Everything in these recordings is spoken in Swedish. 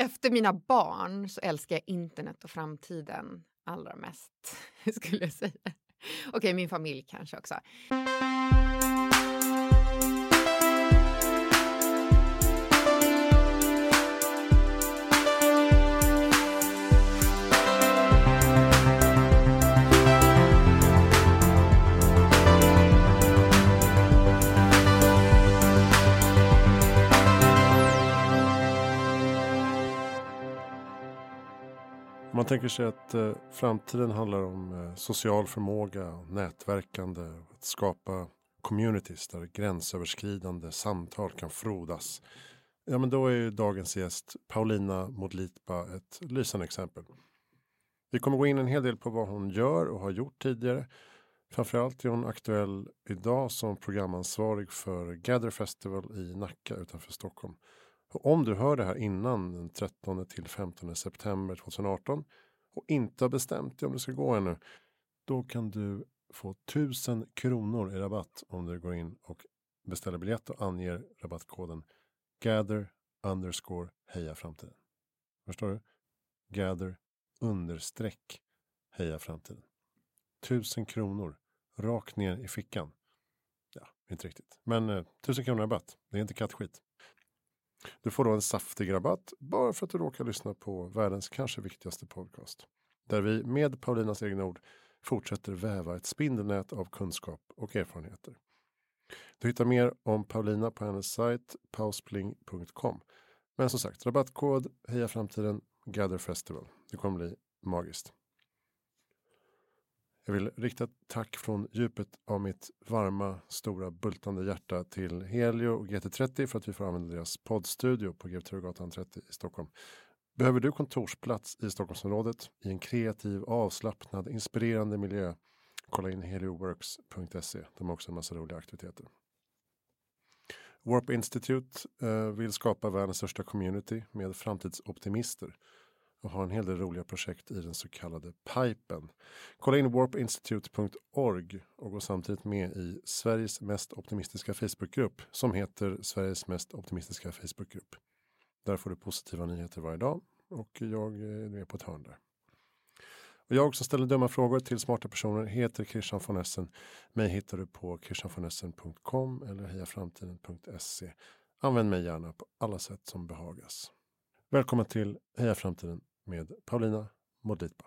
Efter mina barn så älskar jag internet och framtiden allra mest, skulle jag säga. Okej, okay, min familj kanske också. Man tänker sig att eh, framtiden handlar om eh, social förmåga, nätverkande, att skapa communities där gränsöverskridande samtal kan frodas. Ja, men då är ju dagens gäst Paulina Modlitba ett lysande exempel. Vi kommer gå in en hel del på vad hon gör och har gjort tidigare. Framförallt är hon aktuell idag som programansvarig för Gather Festival i Nacka utanför Stockholm. Och om du hör det här innan den 13 till 15 september 2018 och inte har bestämt dig om du ska gå ännu. Då kan du få 1000 kronor i rabatt om du går in och beställer biljett och anger rabattkoden gather underscore heja framtiden. Förstår du? Gather understreck heja framtiden. 1000 kronor rakt ner i fickan. Ja, inte riktigt. Men eh, 1000 kronor rabatt. Det är inte kattskit. Du får då en saftig rabatt bara för att du råkar lyssna på världens kanske viktigaste podcast. Där vi med Paulinas egna ord fortsätter väva ett spindelnät av kunskap och erfarenheter. Du hittar mer om Paulina på hennes sajt pauspling.com. Men som sagt, rabattkod Heja Framtiden Gather Festival. Det kommer bli magiskt. Jag vill rikta ett tack från djupet av mitt varma, stora, bultande hjärta till Helio och GT30 för att vi får använda deras poddstudio på GT-gatan 30 i Stockholm. Behöver du kontorsplats i Stockholmsområdet i en kreativ, avslappnad, inspirerande miljö? Kolla in helioworks.se. De har också en massa roliga aktiviteter. Warp Institute eh, vill skapa världens största community med framtidsoptimister och har en hel del roliga projekt i den så kallade pipen. Kolla in warpinstitute.org och gå samtidigt med i Sveriges mest optimistiska Facebookgrupp som heter Sveriges mest optimistiska Facebookgrupp. Där får du positiva nyheter varje dag och jag är med på ett hörn där. Och jag som ställer dumma frågor till smarta personer heter Christian von Essen. Mig hittar du på christianvonessen.com eller hejaframtiden.se. Använd mig gärna på alla sätt som behagas. Välkommen till Heja Framtiden med Paulina Modlitba.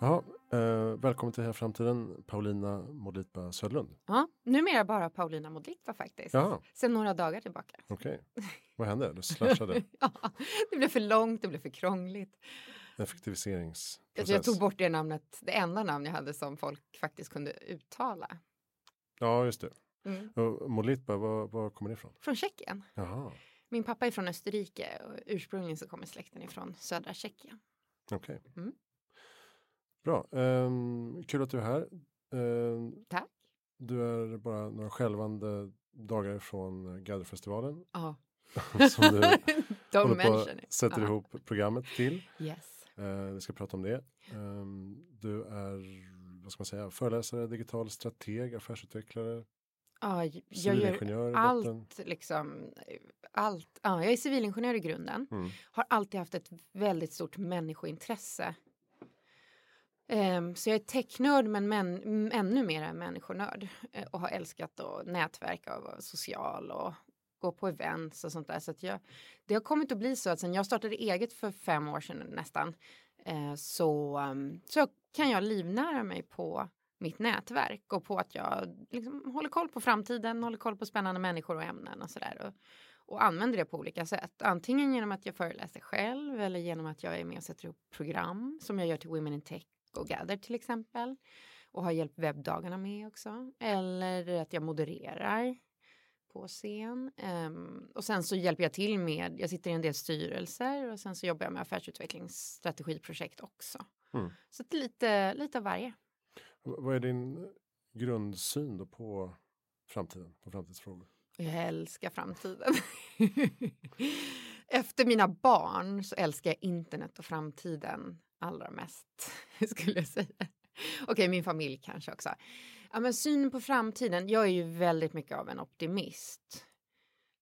Jaha, eh, välkommen till Heja Framtiden, Paulina Modlitba Södlund. Ja, numera bara Paulina Modlitba faktiskt. Jaha. Sen några dagar tillbaka. Okej, okay. vad hände? Du slashade? ja, det blev för långt, det blev för krångligt. Effektiviseringsprocess. Jag tog bort det namnet, det enda namn jag hade som folk faktiskt kunde uttala. Ja, just det. Mm. Och Molitba, var, var kommer det ifrån? Från Tjeckien. Jaha. Min pappa är från Österrike och ursprungligen så kommer släkten ifrån södra Tjeckien. Okej. Okay. Mm. Bra. Um, kul att du är här. Um, Tack. Du är bara några skälvande dagar från Gatherfestivalen. Ja. som du håller på sätter ja. ihop programmet till. Yes. Uh, vi ska prata om det. Um, du är vad ska man säga, föreläsare, digital strateg, affärsutvecklare, Ja, jag gör allt liksom. Allt. Ja, jag är civilingenjör i grunden. Mm. Har alltid haft ett väldigt stort människointresse. Um, så jag är technörd men, men ännu mer människonörd uh, och har älskat att nätverka och vara social och gå på events och sånt där. Så att jag, det har kommit att bli så att sen jag startade eget för fem år sedan nästan uh, så, um, så kan jag livnära mig på mitt nätverk och på att jag liksom håller koll på framtiden, håller koll på spännande människor och ämnen och sådär. Och, och använder det på olika sätt. Antingen genom att jag föreläser själv eller genom att jag är med och sätter ihop program som jag gör till Women in Tech och Gather till exempel. Och har hjälpt webbdagarna med också. Eller att jag modererar på scen. Um, och sen så hjälper jag till med, jag sitter i en del styrelser och sen så jobbar jag med affärsutvecklingsstrategiprojekt också. Mm. Så lite, lite av varje. Vad är din grundsyn då på framtiden, på framtidsfrågor? Jag älskar framtiden. Efter mina barn så älskar jag internet och framtiden allra mest, skulle jag säga. Okej, min familj kanske också. Ja, men synen på framtiden. Jag är ju väldigt mycket av en optimist.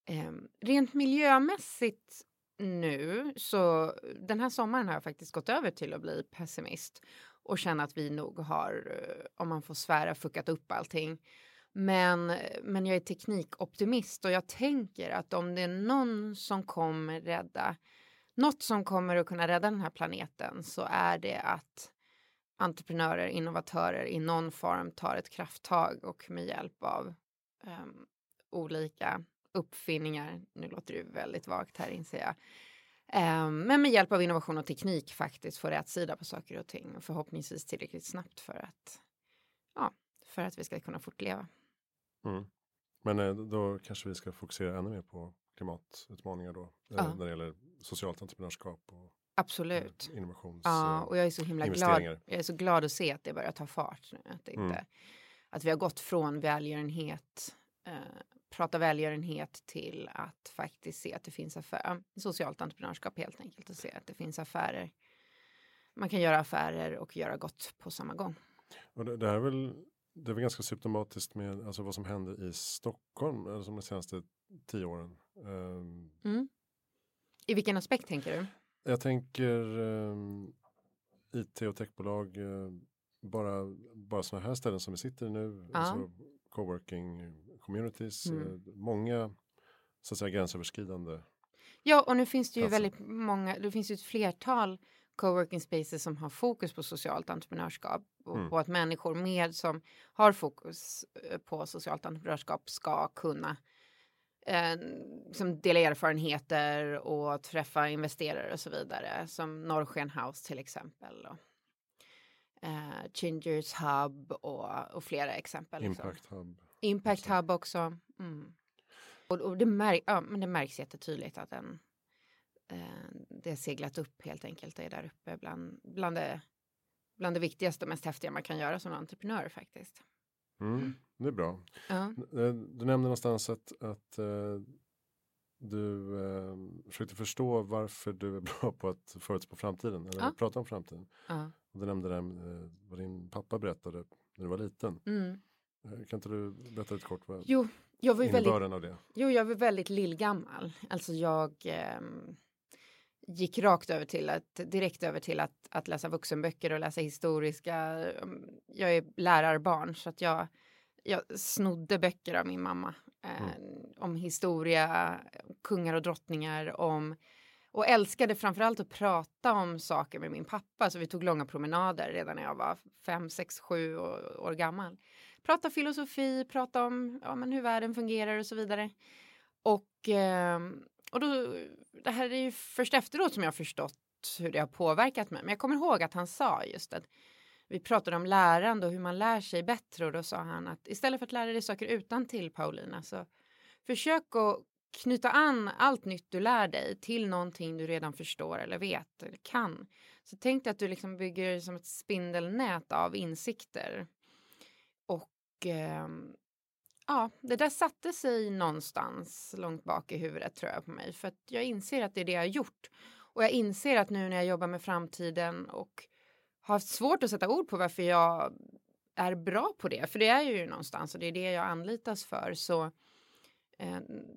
Eh, rent miljömässigt nu så den här sommaren har jag faktiskt gått över till att bli pessimist och känna att vi nog har, eh, om man får svära, fuckat upp allting. Men, men jag är teknikoptimist och jag tänker att om det är någon som kommer rädda, något som kommer att kunna rädda den här planeten så är det att entreprenörer, innovatörer i någon form tar ett krafttag och med hjälp av um, olika uppfinningar, nu låter det väldigt vagt här inser jag, men med hjälp av innovation och teknik faktiskt få rätt sida på saker och ting och förhoppningsvis tillräckligt snabbt för att, ja, för att vi ska kunna fortleva. Mm. Men eh, då kanske vi ska fokusera ännu mer på klimatutmaningar då, eh, ja. när det gäller socialt entreprenörskap och Absolut. Eh, innovations Ja, och jag är så himla glad. Jag är så glad att se att det börjar ta fart nu. Att, mm. inte, mm. att vi har gått från välgörenhet, eh, prata välgörenhet till att faktiskt se att det finns affärer, socialt entreprenörskap helt enkelt, och se att det finns affärer. Man kan göra affärer och göra gott på samma gång. Och det, det är väl det är väl ganska symptomatiskt med alltså vad som händer i Stockholm alltså de senaste tio åren. Um, mm. I vilken aspekt tänker du? Jag tänker um, IT och techbolag, uh, bara, bara sådana här ställen som vi sitter i nu, ja. alltså coworking communities, mm. uh, många så att säga gränsöverskridande. Ja, och nu finns det ju platser. väldigt många, det finns ju ett flertal coworking spaces som har fokus på socialt entreprenörskap och mm. på att människor med som har fokus eh, på socialt entreprenörskap ska kunna eh, som dela erfarenheter och träffa investerare och så vidare som Norrsken House till exempel. Och, eh, Gingers Hub och, och flera exempel. Impact liksom. Hub. Impact också. Hub också. Mm. Och, och det, märk, ja, men det märks jättetydligt att den Eh, det har seglat upp helt enkelt. Det är där uppe bland, bland, det, bland det viktigaste och mest häftiga man kan göra som entreprenör faktiskt. Mm, det är bra. Ja. Eh, du nämnde någonstans att, att uh, du uh, försökte förstå varför du är bra på att förutspå framtiden eller ja. prata om framtiden. Ja. Och du nämnde det uh, vad din pappa berättade när du var liten. Mm. Kan inte du berätta lite kort vad jo, jag var väldigt, av det? Jo, jag var väldigt lillgammal. Alltså jag um, gick rakt över till att direkt över till att, att läsa vuxenböcker och läsa historiska. Mm, jag är lärarbarn så att jag, jag snodde böcker av min mamma eh, mm. om historia, kungar och drottningar, om och älskade framförallt att prata om saker med min pappa. Så vi tog långa promenader redan när jag var fem, sex, sju år, gammal. Prata filosofi, prata om ja, men hur världen fungerar och så vidare. Och ehm, och då, det här är ju först efteråt som jag har förstått hur det har påverkat mig. Men jag kommer ihåg att han sa just att vi pratade om lärande och hur man lär sig bättre och då sa han att istället för att lära dig saker utan till Paulina så försök att knyta an allt nytt du lär dig till någonting du redan förstår eller vet eller kan. Så tänk dig att du liksom bygger som ett spindelnät av insikter. Och eh, ja, det där satte sig någonstans långt bak i huvudet tror jag på mig. För att jag inser att det är det jag har gjort. Och jag inser att nu när jag jobbar med framtiden och har haft svårt att sätta ord på varför jag är bra på det. För det är ju någonstans och det är det jag anlitas för. Så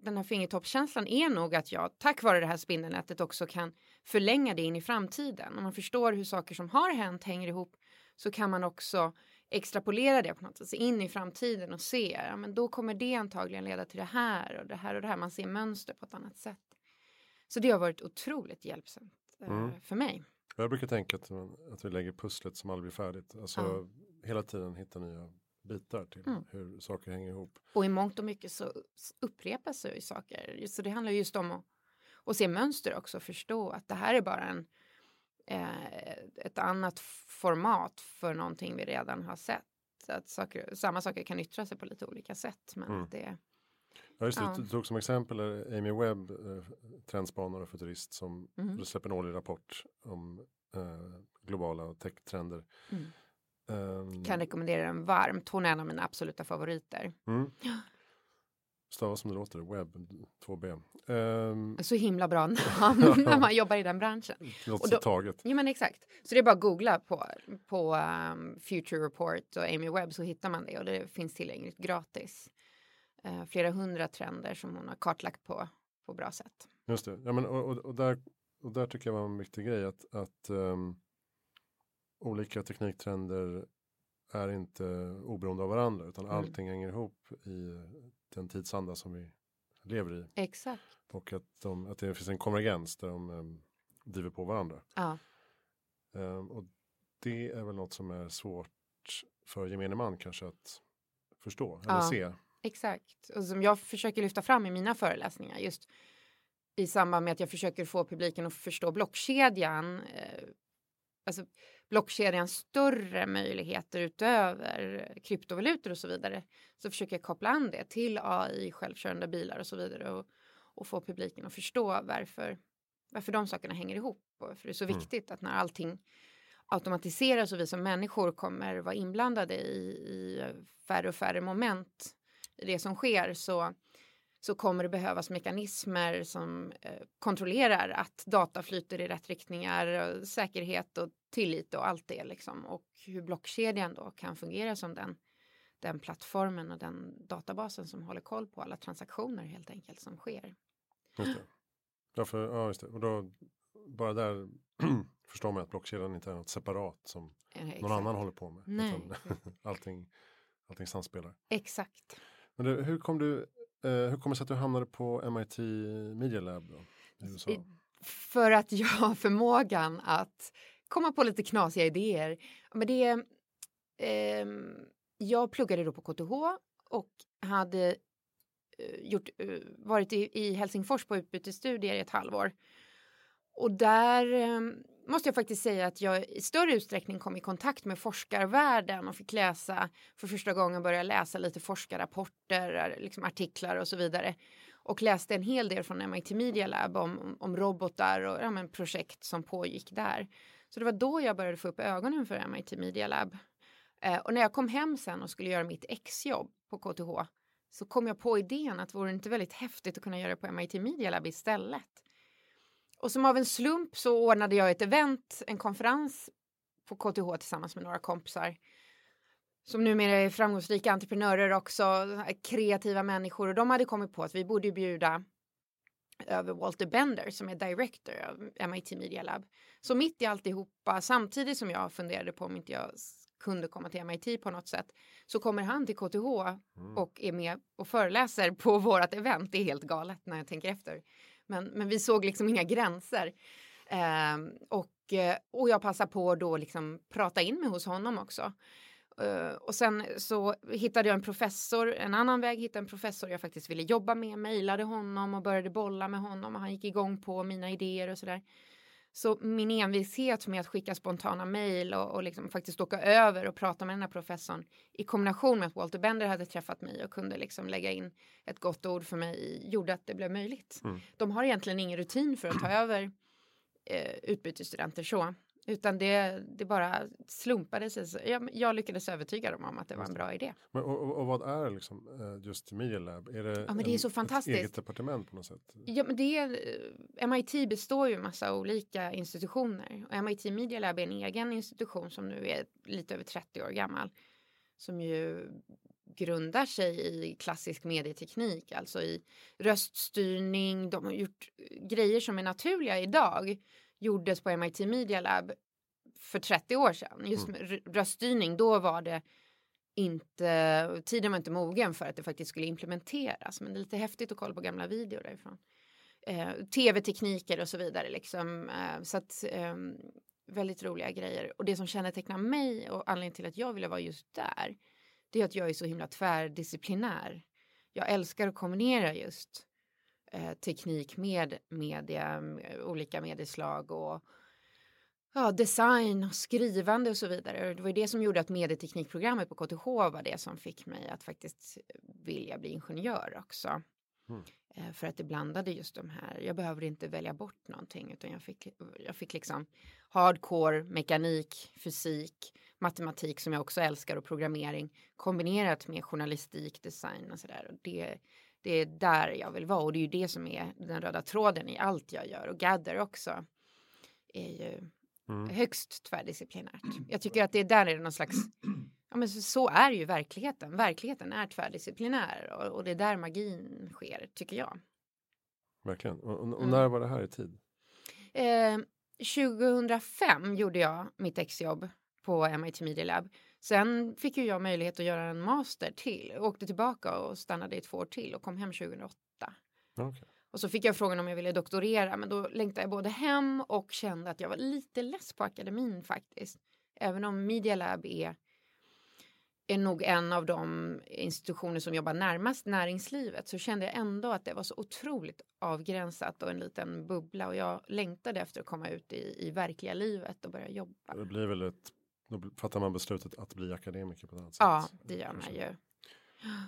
den här fingertoppskänslan är nog att jag tack vare det här spindelnätet också kan förlänga det in i framtiden. Om man förstår hur saker som har hänt hänger ihop så kan man också extrapolera det på något sätt in i framtiden och se, ja men då kommer det antagligen leda till det här och det här och det här. Man ser mönster på ett annat sätt. Så det har varit otroligt hjälpsamt eh, mm. för mig. Jag brukar tänka att, att vi lägger pusslet som aldrig blir färdigt. Alltså ja. hela tiden hitta nya bitar till mm. hur saker hänger ihop. Och i mångt och mycket så upprepas ju saker. Så det handlar just om att, att se mönster också, förstå att det här är bara en eh, ett annat format för någonting vi redan har sett. Att saker, samma saker kan yttra sig på lite olika sätt. Men mm. det, Ja, just det. Ja. Du tog som exempel eh, Amy Webb, eh, trendspanare och futurist som mm. släpper en årlig rapport om eh, globala techtrender. Mm. Um, kan rekommendera den varmt. Hon är en av mina absoluta favoriter. Mm. stavas som det låter, webb, 2B. Um, så himla bra namn när man jobbar i den branschen. Låter så taget. Ja men exakt. Så det är bara att googla på, på um, Future Report och Amy Webb så hittar man det och det finns tillgängligt gratis. Uh, flera hundra trender som hon har kartlagt på, på bra sätt. Just det, ja, men, och, och, och där, och där tycker jag var en viktig grej att, att um, olika tekniktrender är inte oberoende av varandra utan mm. allting hänger ihop i den tidsanda som vi lever i. Exakt. Och att, de, att det finns en konvergens där de um, driver på varandra. Ja. Um, och det är väl något som är svårt för gemene man kanske att förstå eller ja, se. Exakt, och som jag försöker lyfta fram i mina föreläsningar just i samband med att jag försöker få publiken att förstå blockkedjan. Eh, alltså blockkedjans större möjligheter utöver kryptovalutor och så vidare så försöker jag koppla an det till AI, självkörande bilar och så vidare och, och få publiken att förstå varför, varför de sakerna hänger ihop och varför det är så mm. viktigt att när allting automatiseras och vi som människor kommer vara inblandade i, i färre och färre moment i det som sker så så kommer det behövas mekanismer som eh, kontrollerar att data flyter i rätt riktningar, säkerhet och tillit och allt det liksom. Och hur blockkedjan då kan fungera som den, den plattformen och den databasen som håller koll på alla transaktioner helt enkelt som sker. Just det. Ja, för, ja, just det. Och då, bara där förstår man att blockkedjan inte är något separat som ja, någon annan håller på med. Nej. allting, allting samspelar. Exakt. Men det, hur kom du Eh, hur kommer det sig att du hamnade på MIT Media Lab då, i USA? För att jag har förmågan att komma på lite knasiga idéer. Men det, eh, jag pluggade då på KTH och hade eh, gjort, eh, varit i, i Helsingfors på utbytesstudier i ett halvår. Och där ehm, måste jag faktiskt säga att jag i större utsträckning kom i kontakt med forskarvärlden och fick läsa för första gången börja läsa lite forskarrapporter, liksom artiklar och så vidare. Och läste en hel del från MIT Media Lab om, om robotar och ja, men projekt som pågick där. Så det var då jag började få upp ögonen för MIT Media Lab. Eh, och när jag kom hem sen och skulle göra mitt exjobb på KTH så kom jag på idén att vore det inte väldigt häftigt att kunna göra det på MIT Media Lab istället. Och som av en slump så ordnade jag ett event, en konferens på KTH tillsammans med några kompisar som numera är framgångsrika entreprenörer också, kreativa människor och de hade kommit på att vi borde bjuda över Walter Bender som är director av MIT Media Lab. Så mitt i alltihopa, samtidigt som jag funderade på om inte jag kunde komma till MIT på något sätt, så kommer han till KTH mm. och är med och föreläser på vårt event. Det är helt galet när jag tänker efter. Men, men vi såg liksom inga gränser. Ehm, eh, och, och jag passade på då liksom prata in mig hos honom också. Uh, och sen så hittade jag en professor, en annan väg hittade en professor jag faktiskt ville jobba med, mejlade honom och började bolla med honom och han gick igång på mina idéer och sådär. Så min envishet med att skicka spontana mejl och, och liksom faktiskt åka över och prata med den här professorn i kombination med att Walter Bender hade träffat mig och kunde liksom lägga in ett gott ord för mig gjorde att det blev möjligt. Mm. De har egentligen ingen rutin för att ta över eh, utbytesstudenter så. Utan det, det bara slumpade sig. Så jag, jag lyckades övertyga dem om att det var en bra idé. Men, och, och vad är liksom uh, just Media Lab? Är det, ja, men det är så fantastiskt. ett eget departement på något sätt? Ja, men det är, eh, MIT består ju massa olika institutioner. Och MIT Media Lab är en egen institution som nu är lite över 30 år gammal. Som ju grundar sig i klassisk medieteknik, alltså i röststyrning. De har gjort grejer som är naturliga idag gjordes på MIT Media Lab för 30 år sedan. Just mm. med röststyrning, då var det inte, tiden var inte mogen för att det faktiskt skulle implementeras. Men det är lite häftigt att kolla på gamla videor därifrån. Eh, Tv-tekniker och så vidare liksom. Eh, så att eh, väldigt roliga grejer. Och det som kännetecknar mig och anledningen till att jag ville vara just där, det är att jag är så himla tvärdisciplinär. Jag älskar att kombinera just eh, teknik med media, olika medieslag och ja, design och skrivande och så vidare. Det var det som gjorde att medieteknikprogrammet på KTH var det som fick mig att faktiskt vilja bli ingenjör också. Mm. Eh, för att det blandade just de här, jag behöver inte välja bort någonting utan jag fick, jag fick liksom hardcore mekanik, fysik, matematik som jag också älskar och programmering kombinerat med journalistik, design och sådär. Det, det är där jag vill vara och det är ju det som är den röda tråden i allt jag gör och Gather också är ju mm. högst tvärdisciplinärt. Jag tycker att det är där är det någon slags Ja, men så, så är ju verkligheten. Verkligheten är tvärdisciplinär och, och det är där magin sker, tycker jag. Verkligen. Och, och, och mm. när var det här i tid? Eh, 2005 gjorde jag mitt exjobb på MIT Media Lab. Sen fick ju jag möjlighet att göra en master till. Åkte tillbaka och stannade i två år till och kom hem 2008. Okay. Och så fick jag frågan om jag ville doktorera men då längtade jag både hem och kände att jag var lite less på akademin faktiskt. Även om Media Lab är är nog en av de institutioner som jobbar närmast näringslivet så kände jag ändå att det var så otroligt avgränsat och en liten bubbla och jag längtade efter att komma ut i, i verkliga livet och börja jobba. Det blir väl ett, då fattar man beslutet att bli akademiker på det sätt. Ja, det gör man ju.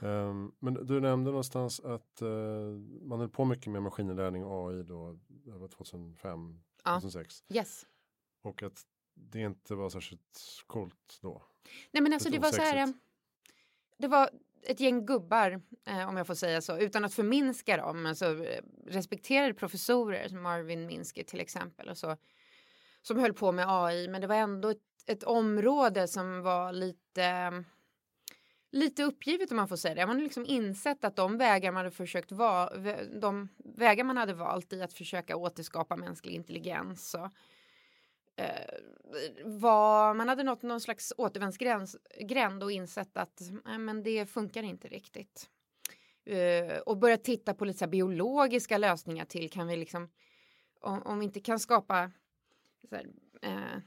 Um, men du nämnde någonstans att uh, man höll på mycket med maskininlärning och AI då, det var 2005, ja. 2006. Yes. Och att det inte var särskilt coolt då. Nej men alltså det var så här. Eh, det var ett gäng gubbar, eh, om jag får säga så, utan att förminska dem, alltså eh, respekterade professorer som Marvin Minsky till exempel och så, som höll på med AI, men det var ändå ett, ett område som var lite lite uppgivet om man får säga det. Man har liksom insett att de vägar man hade försökt va de vägar man hade valt i att försöka återskapa mänsklig intelligens och eh, var, man hade nått någon slags återvändsgränd och insett att nej, men det funkar inte riktigt. Eh, och börjat titta på lite så biologiska lösningar till kan vi liksom om, om vi inte kan skapa här, eh,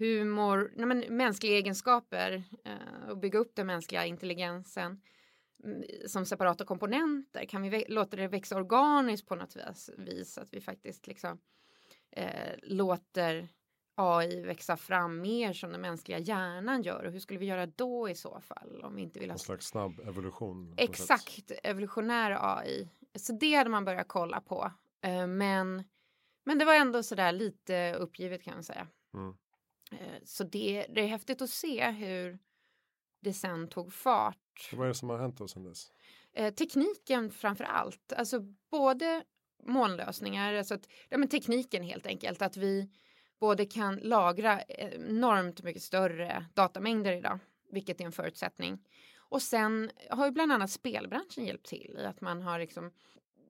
humor, nej, men mänskliga egenskaper eh, och bygga upp den mänskliga intelligensen mm, som separata komponenter? Kan vi låta det växa organiskt på något vis? vis att vi faktiskt liksom eh, låter AI växa fram mer som den mänskliga hjärnan gör och hur skulle vi göra då i så fall om vi inte vill ha... En slags snabb evolution. Exakt, evolutionär AI. Så det hade man börjat kolla på. Eh, men, men det var ändå sådär lite uppgivet kan man säga. Mm. Eh, så det, det är häftigt att se hur det sen tog fart. Vad är det som har hänt då sen dess? Eh, tekniken framför allt, alltså både molnlösningar, alltså att, ja, men tekniken helt enkelt, att vi både kan lagra enormt mycket större datamängder idag, vilket är en förutsättning. Och sen har ju bland annat spelbranschen hjälpt till i att man har liksom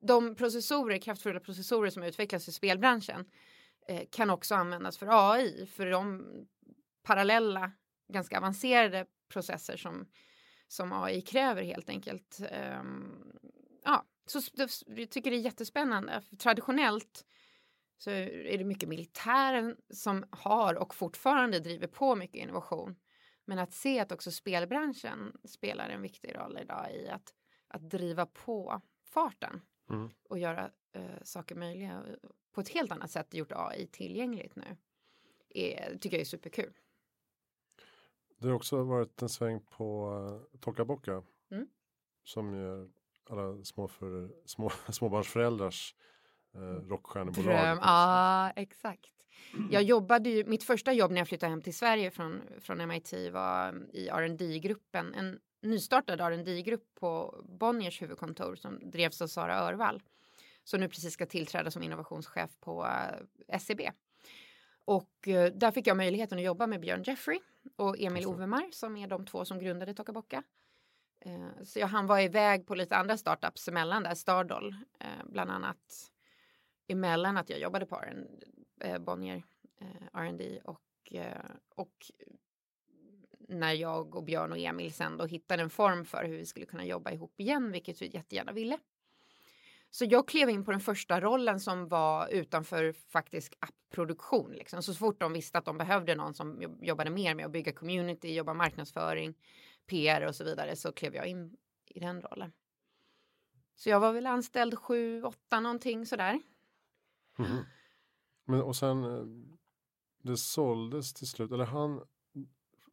de processorer, kraftfulla processorer som utvecklas i spelbranschen kan också användas för AI, för de parallella, ganska avancerade processer som, som AI kräver helt enkelt. Um, ja, så jag tycker det är jättespännande. För traditionellt så är det mycket militären som har och fortfarande driver på mycket innovation. Men att se att också spelbranschen spelar en viktig roll idag i att, att driva på farten mm. och göra uh, saker möjliga på ett helt annat sätt gjort AI tillgängligt nu. Är, tycker jag är superkul. Det har också varit en sväng på uh, Tokaboka mm. som gör alla små för, små, småbarnsföräldrars eh, rockstjärnebolag. Dröm, ja exakt. Jag jobbade ju, mitt första jobb när jag flyttade hem till Sverige från, från MIT var i R&D gruppen en nystartad R&D grupp på Bonniers huvudkontor som drevs av Sara Örvall. Som nu precis ska tillträda som innovationschef på uh, SCB. Och uh, där fick jag möjligheten att jobba med Björn Jeffrey och Emil Ovemar som är de två som grundade Tokaboka. Uh, så jag han var iväg på lite andra startups emellan där, Stardoll bland annat emellan att jag jobbade på eh, Bonnier eh, R&D och, eh, och när jag och Björn och Emil sen då hittade en form för hur vi skulle kunna jobba ihop igen, vilket vi jättegärna ville. Så jag klev in på den första rollen som var utanför faktisk appproduktion. Liksom. Så fort de visste att de behövde någon som jobbade mer med att bygga community, jobba marknadsföring, PR och så vidare så klev jag in i den rollen. Så jag var väl anställd sju, åtta någonting sådär. Mm. Men och sen eh, det såldes till slut, eller han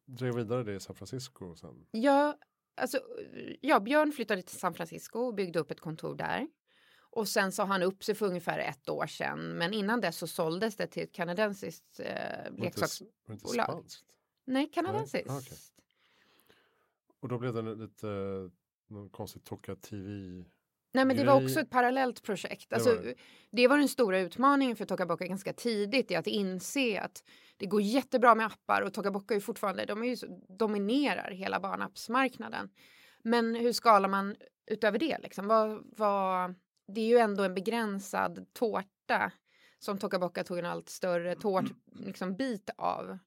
drev vidare det i San Francisco sen? Ja, alltså, ja, Björn flyttade till San Francisco och byggde upp ett kontor där. Och sen sa han upp sig för ungefär ett år sedan. Men innan dess så såldes det till ett kanadensiskt eh, leksaksbolag. Nej, kanadensiskt. Okay. Och då blev det lite någon konstigt Toka TV Nej, men det var också ett parallellt projekt. Det Alltså, var det. det var den stora utmaningen för Tokaboka ganska tidigt, i att inse att det går jättebra med appar och Tokaboka är fortfarande, de är ju, dominerar hela barnappsmarknaden. Men hur skalar man utöver det? Liksom? Vad, vad, det är ju ändå en begränsad tårta som Tokaboka tog en allt större tårt, liksom, bit av.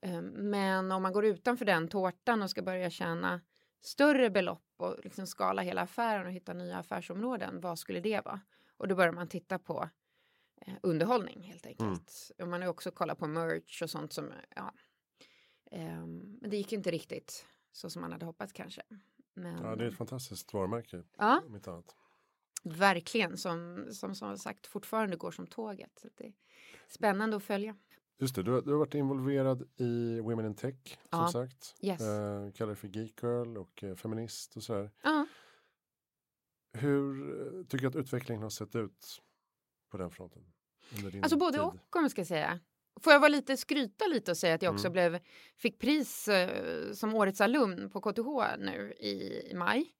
Eh, Men om man går utanför den tårtan och ska börja tjäna större belopp och liksom skala hela affären och hitta nya affärsområden, vad skulle det vara? Och då börjar man titta på eh, underhållning helt enkelt. Och man har också kollat på merch och sånt som, ja. Ehm, men det gick inte riktigt så som man hade hoppats kanske. Men Ja, det är ett fantastiskt varumärke. ja, Om inte annat. Verkligen som, som som sagt fortfarande går som tåget. Så det är spännande att följa. Just det, du, har- du har varit involverad i Women in Tech som Ja. sagt. Yes. Eh, kallar det för Geek Girl och eh, feminist och sådär. Ja. Hur eh, tycker du att utvecklingen har sett ut på den fronten? Alltså både tid? och om jag ska säga. Får jag vara lite skryta lite och säga att jag också Mm. blev, fick pris eh, som årets alumn på KTH nu i, i maj.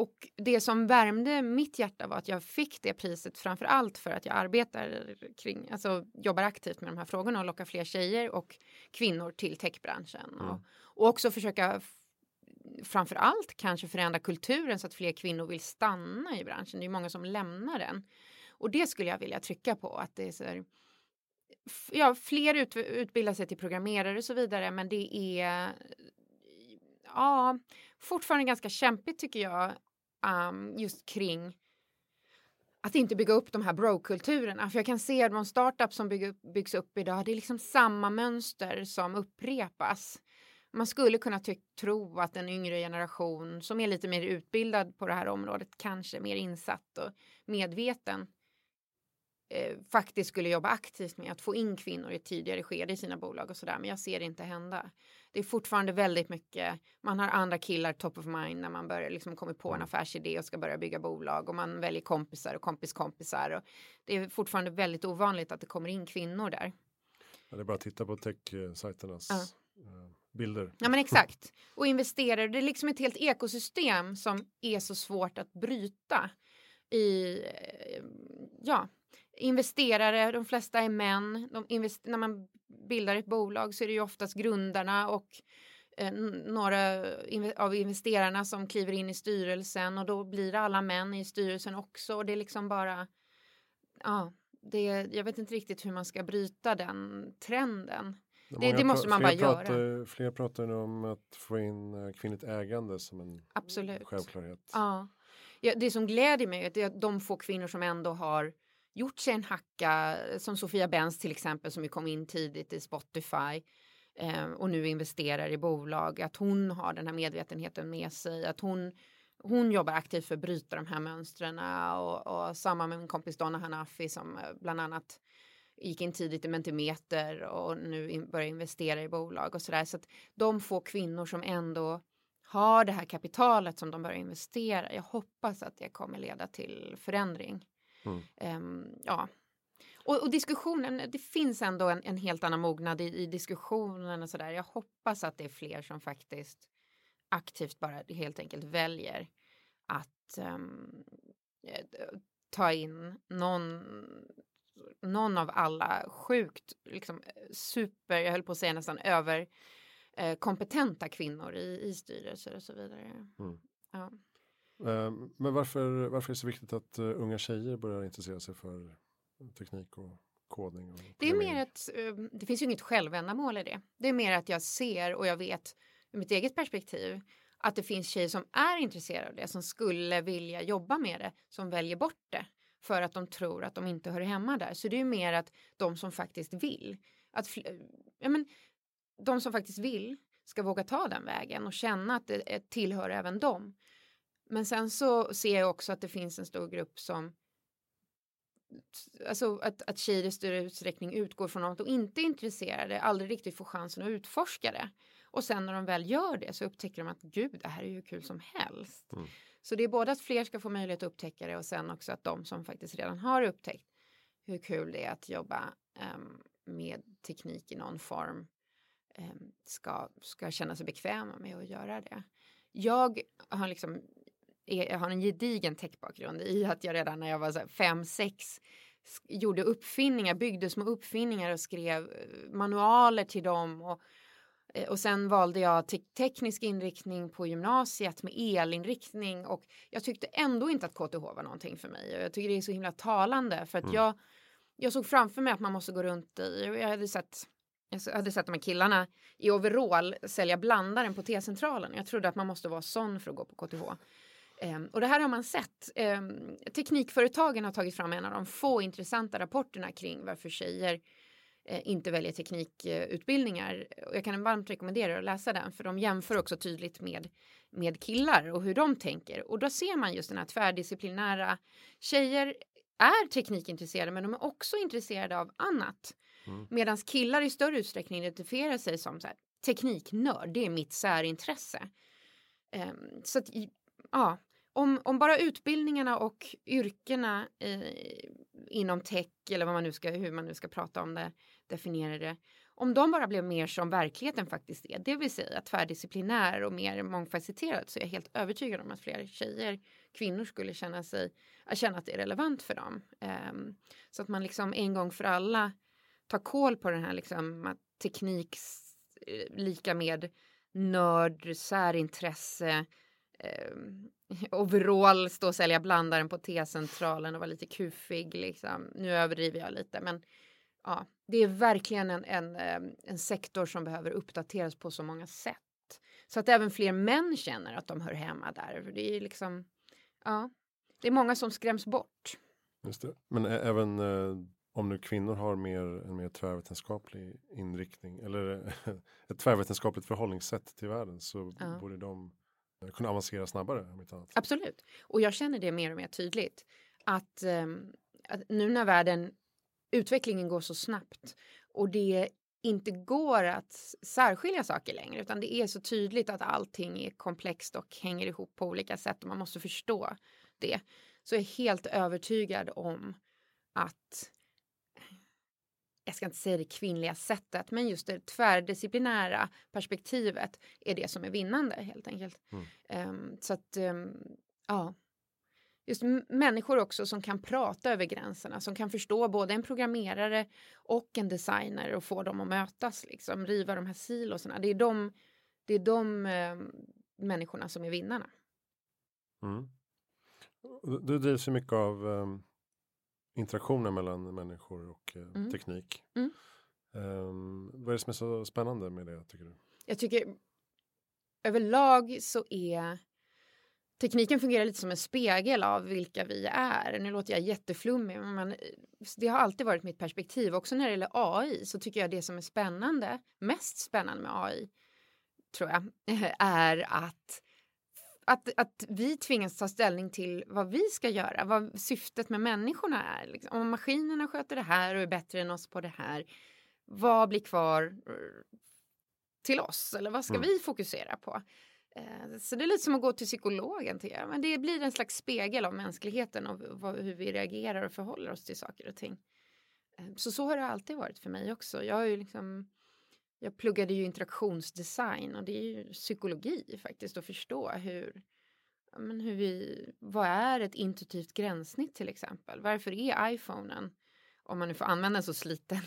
Och det som värmde mitt hjärta var att jag fick det priset framför allt för att jag arbetar kring, alltså jobbar aktivt med de här frågorna och lockar fler tjejer och kvinnor till techbranschen. Mm. Och, och också försöka framför allt kanske förändra kulturen så att fler kvinnor vill stanna i branschen. Det är många som lämnar den. Och det skulle jag vilja trycka på att det är så här, ja, fler ut, utbildar sig till programmerare och så vidare, men det är ja, fortfarande ganska kämpigt tycker jag um, just kring att inte bygga upp de här bro-kulturerna. För jag kan se att de startups som bygg byggs upp idag, det är liksom samma mönster som upprepas. Man skulle kunna ty- tro att en yngre generation som är lite mer utbildad på det här området, kanske mer insatt och medveten, eh, faktiskt skulle jobba aktivt med att få in kvinnor i ett tidigare skede i sina bolag och sådär. Men jag ser det inte hända. Det är fortfarande väldigt mycket, man har andra killar top of mind när man börjar liksom kommer på en affärsidé och ska börja bygga bolag och man väljer kompisar och kompiskompisar. Och det är fortfarande väldigt ovanligt att det kommer in kvinnor där. Ja, det är bara att titta på tech-sajternas Ja. eh, bilder. Ja men exakt. Och investerare, det är liksom ett helt ekosystem som är så svårt att bryta. I, eh, ja, investerare, de flesta är män. De invest- när man bildar ett bolag så är det ju oftast grundarna och eh, några av investerarna som kliver in i styrelsen och då blir det alla män i styrelsen också och det är liksom bara ja, det, jag vet inte riktigt hur man ska bryta den trenden. Många det måste man bara göra. pratar, Fler pratar nu om att få in eh, kvinnligt ägande som en Absolut. självklarhet. Ja. ja, det som gläder mig är att det de få kvinnor som ändå har gjort sig en hacka, som Sofia Benz till exempel som ju kom in tidigt i Spotify eh, och nu investerar i bolag, att hon har den här medvetenheten med sig, att hon hon jobbar aktivt för att bryta de här mönstren och, och samma med min kompis Donna Hanafi som eh, bland annat gick in tidigt i Mentimeter och nu in, börjar investera i bolag och sådär. Så att de få kvinnor som ändå har det här kapitalet som de börjar investera. Jag hoppas att det kommer leda till förändring. Mm. Ehm, ja. Och, och diskussionen, det finns ändå en, en helt annan mognad i, i diskussionen och sådär. Jag hoppas att det är fler som faktiskt aktivt bara helt enkelt väljer att eh, ta in någon någon av alla sjukt liksom, super, jag höll på att säga nästan över eh, kompetenta kvinnor i, i styrelser och så vidare. Mm. Ja. Eh, Men varför, varför är det så viktigt att eh, unga tjejer börjar intressera sig för teknik och kodning? Och Det är mer ett, eh, det finns ju inget självändamål i det. Det är mer att jag ser och jag vet ur mitt eget perspektiv att det finns tjejer som är intresserade av det, som skulle vilja jobba med det, som väljer bort det för att de tror att de inte hör hemma där. Så det är mer att de som faktiskt vill, att ja, men, de som faktiskt vill ska våga ta den vägen och känna att det eh, tillhör även dem. Men sen så ser jag också att det finns en stor grupp som alltså att, att tjejer i större utsträckning utgår från att de inte är intresserade, aldrig riktigt får chansen att utforska det. Och sen när de väl gör det så upptäcker de att gud, det här är ju kul som helst. Mm. Så det är både att fler ska få möjlighet att upptäcka det och sen också att de som faktiskt redan har upptäckt hur kul det är att jobba em, med teknik i någon form em, ska, ska känna sig bekväma med att göra det. Jag har liksom är, jag har en gedigen techbakgrund i att jag redan när jag var så här, fem, sex gjorde uppfinningar, byggde små uppfinningar och skrev eh, manualer till dem. Och, eh, och sen valde jag te teknisk inriktning på gymnasiet med elinriktning och jag tyckte ändå inte att KTH var någonting för mig. Och jag tycker det är så himla talande för att mm. jag, jag såg framför mig att man måste gå runt i, jag hade sett jag hade sett de här killarna i overall sälja blandaren på T-centralen. Jag trodde att man måste vara sån för att gå på KTH. Um, och det här har man sett. Um, teknikföretagen har tagit fram en av de få intressanta rapporterna kring varför tjejer uh, inte väljer teknikutbildningar. Och jag kan varmt rekommendera att läsa den för de jämför också tydligt med, med killar och hur de tänker. Och då ser man just den här tvärdisciplinära. Tjejer är teknikintresserade men de är också intresserade av annat. Mm. Medan killar i större utsträckning identifierar sig som så här, tekniknörd, det är mitt särintresse. Um, så att, ja, om, om bara utbildningarna och yrkena i, inom tech eller vad man nu ska, hur man nu ska prata om det, definiera det. Om de bara blev mer som verkligheten faktiskt är, det vill säga tvärdisciplinär och mer mångfacetterad så är jag helt övertygad om att fler tjejer, kvinnor skulle känna sig, äh, känna att det är relevant för dem. Um, så att man liksom en gång för alla tar koll på den här liksom att teknik eh, lika med nörd, särintresse, eh, overall, stå och sälja blandaren på T-centralen och vara lite kufig. Liksom. Nu överdriver jag lite, men ja, det är verkligen en, en, ehm, en sektor som behöver uppdateras på så många sätt. Så att även fler män känner att de hör hemma där. Det är liksom, ja, det är många som skräms bort. Just det. Men även eh, om nu kvinnor har mer, en mer tvärvetenskaplig inriktning eller ett tvärvetenskapligt förhållningssätt till världen så ja. borde de kunna avancera snabbare. Om inte annat. Absolut. Och jag känner det mer och mer tydligt. Att, ehm, att nu när världen, utvecklingen går så snabbt och det inte går att särskilja saker längre utan det är så tydligt att allting är komplext och hänger ihop på olika sätt och man måste förstå det. Så jag är helt övertygad om att jag ska inte säga det kvinnliga sättet, men just det tvärdisciplinära perspektivet är det som är vinnande helt enkelt. Mm. Um, så att, um, ja. Just människor också som kan prata över gränserna, som kan förstå både en programmerare och en designer och få dem att mötas, liksom, riva de här silosarna. Det är de, det är de um, människorna som är vinnarna. Mm. Du drivs ju mycket av interaktionen mellan människor och eh, mm. teknik. Mm. Um, vad är det som är så spännande med det tycker du? Jag tycker överlag så är tekniken fungerar lite som en spegel av vilka vi är. Nu låter jag jätteflummig men det har alltid varit mitt perspektiv. Också när det gäller AI så tycker jag det som är spännande, mest spännande med AI tror jag, är att att, att vi tvingas ta ställning till vad vi ska göra, vad syftet med människorna är. Liksom. Om maskinerna sköter det här och är bättre än oss på det här, vad blir kvar eh, till oss? Eller vad ska mm. vi fokusera på? Eh, så det är lite som att gå till psykologen. Till, men det blir en slags spegel av mänskligheten och hur vi reagerar och förhåller oss till saker och ting. Eh, så så har det alltid varit för mig också. Jag har ju liksom jag pluggade ju interaktionsdesign och det är ju psykologi faktiskt att förstå hur, men hur vi, vad är ett intuitivt gränssnitt till exempel? Varför är iPhonen, om man nu får använda en så sliten,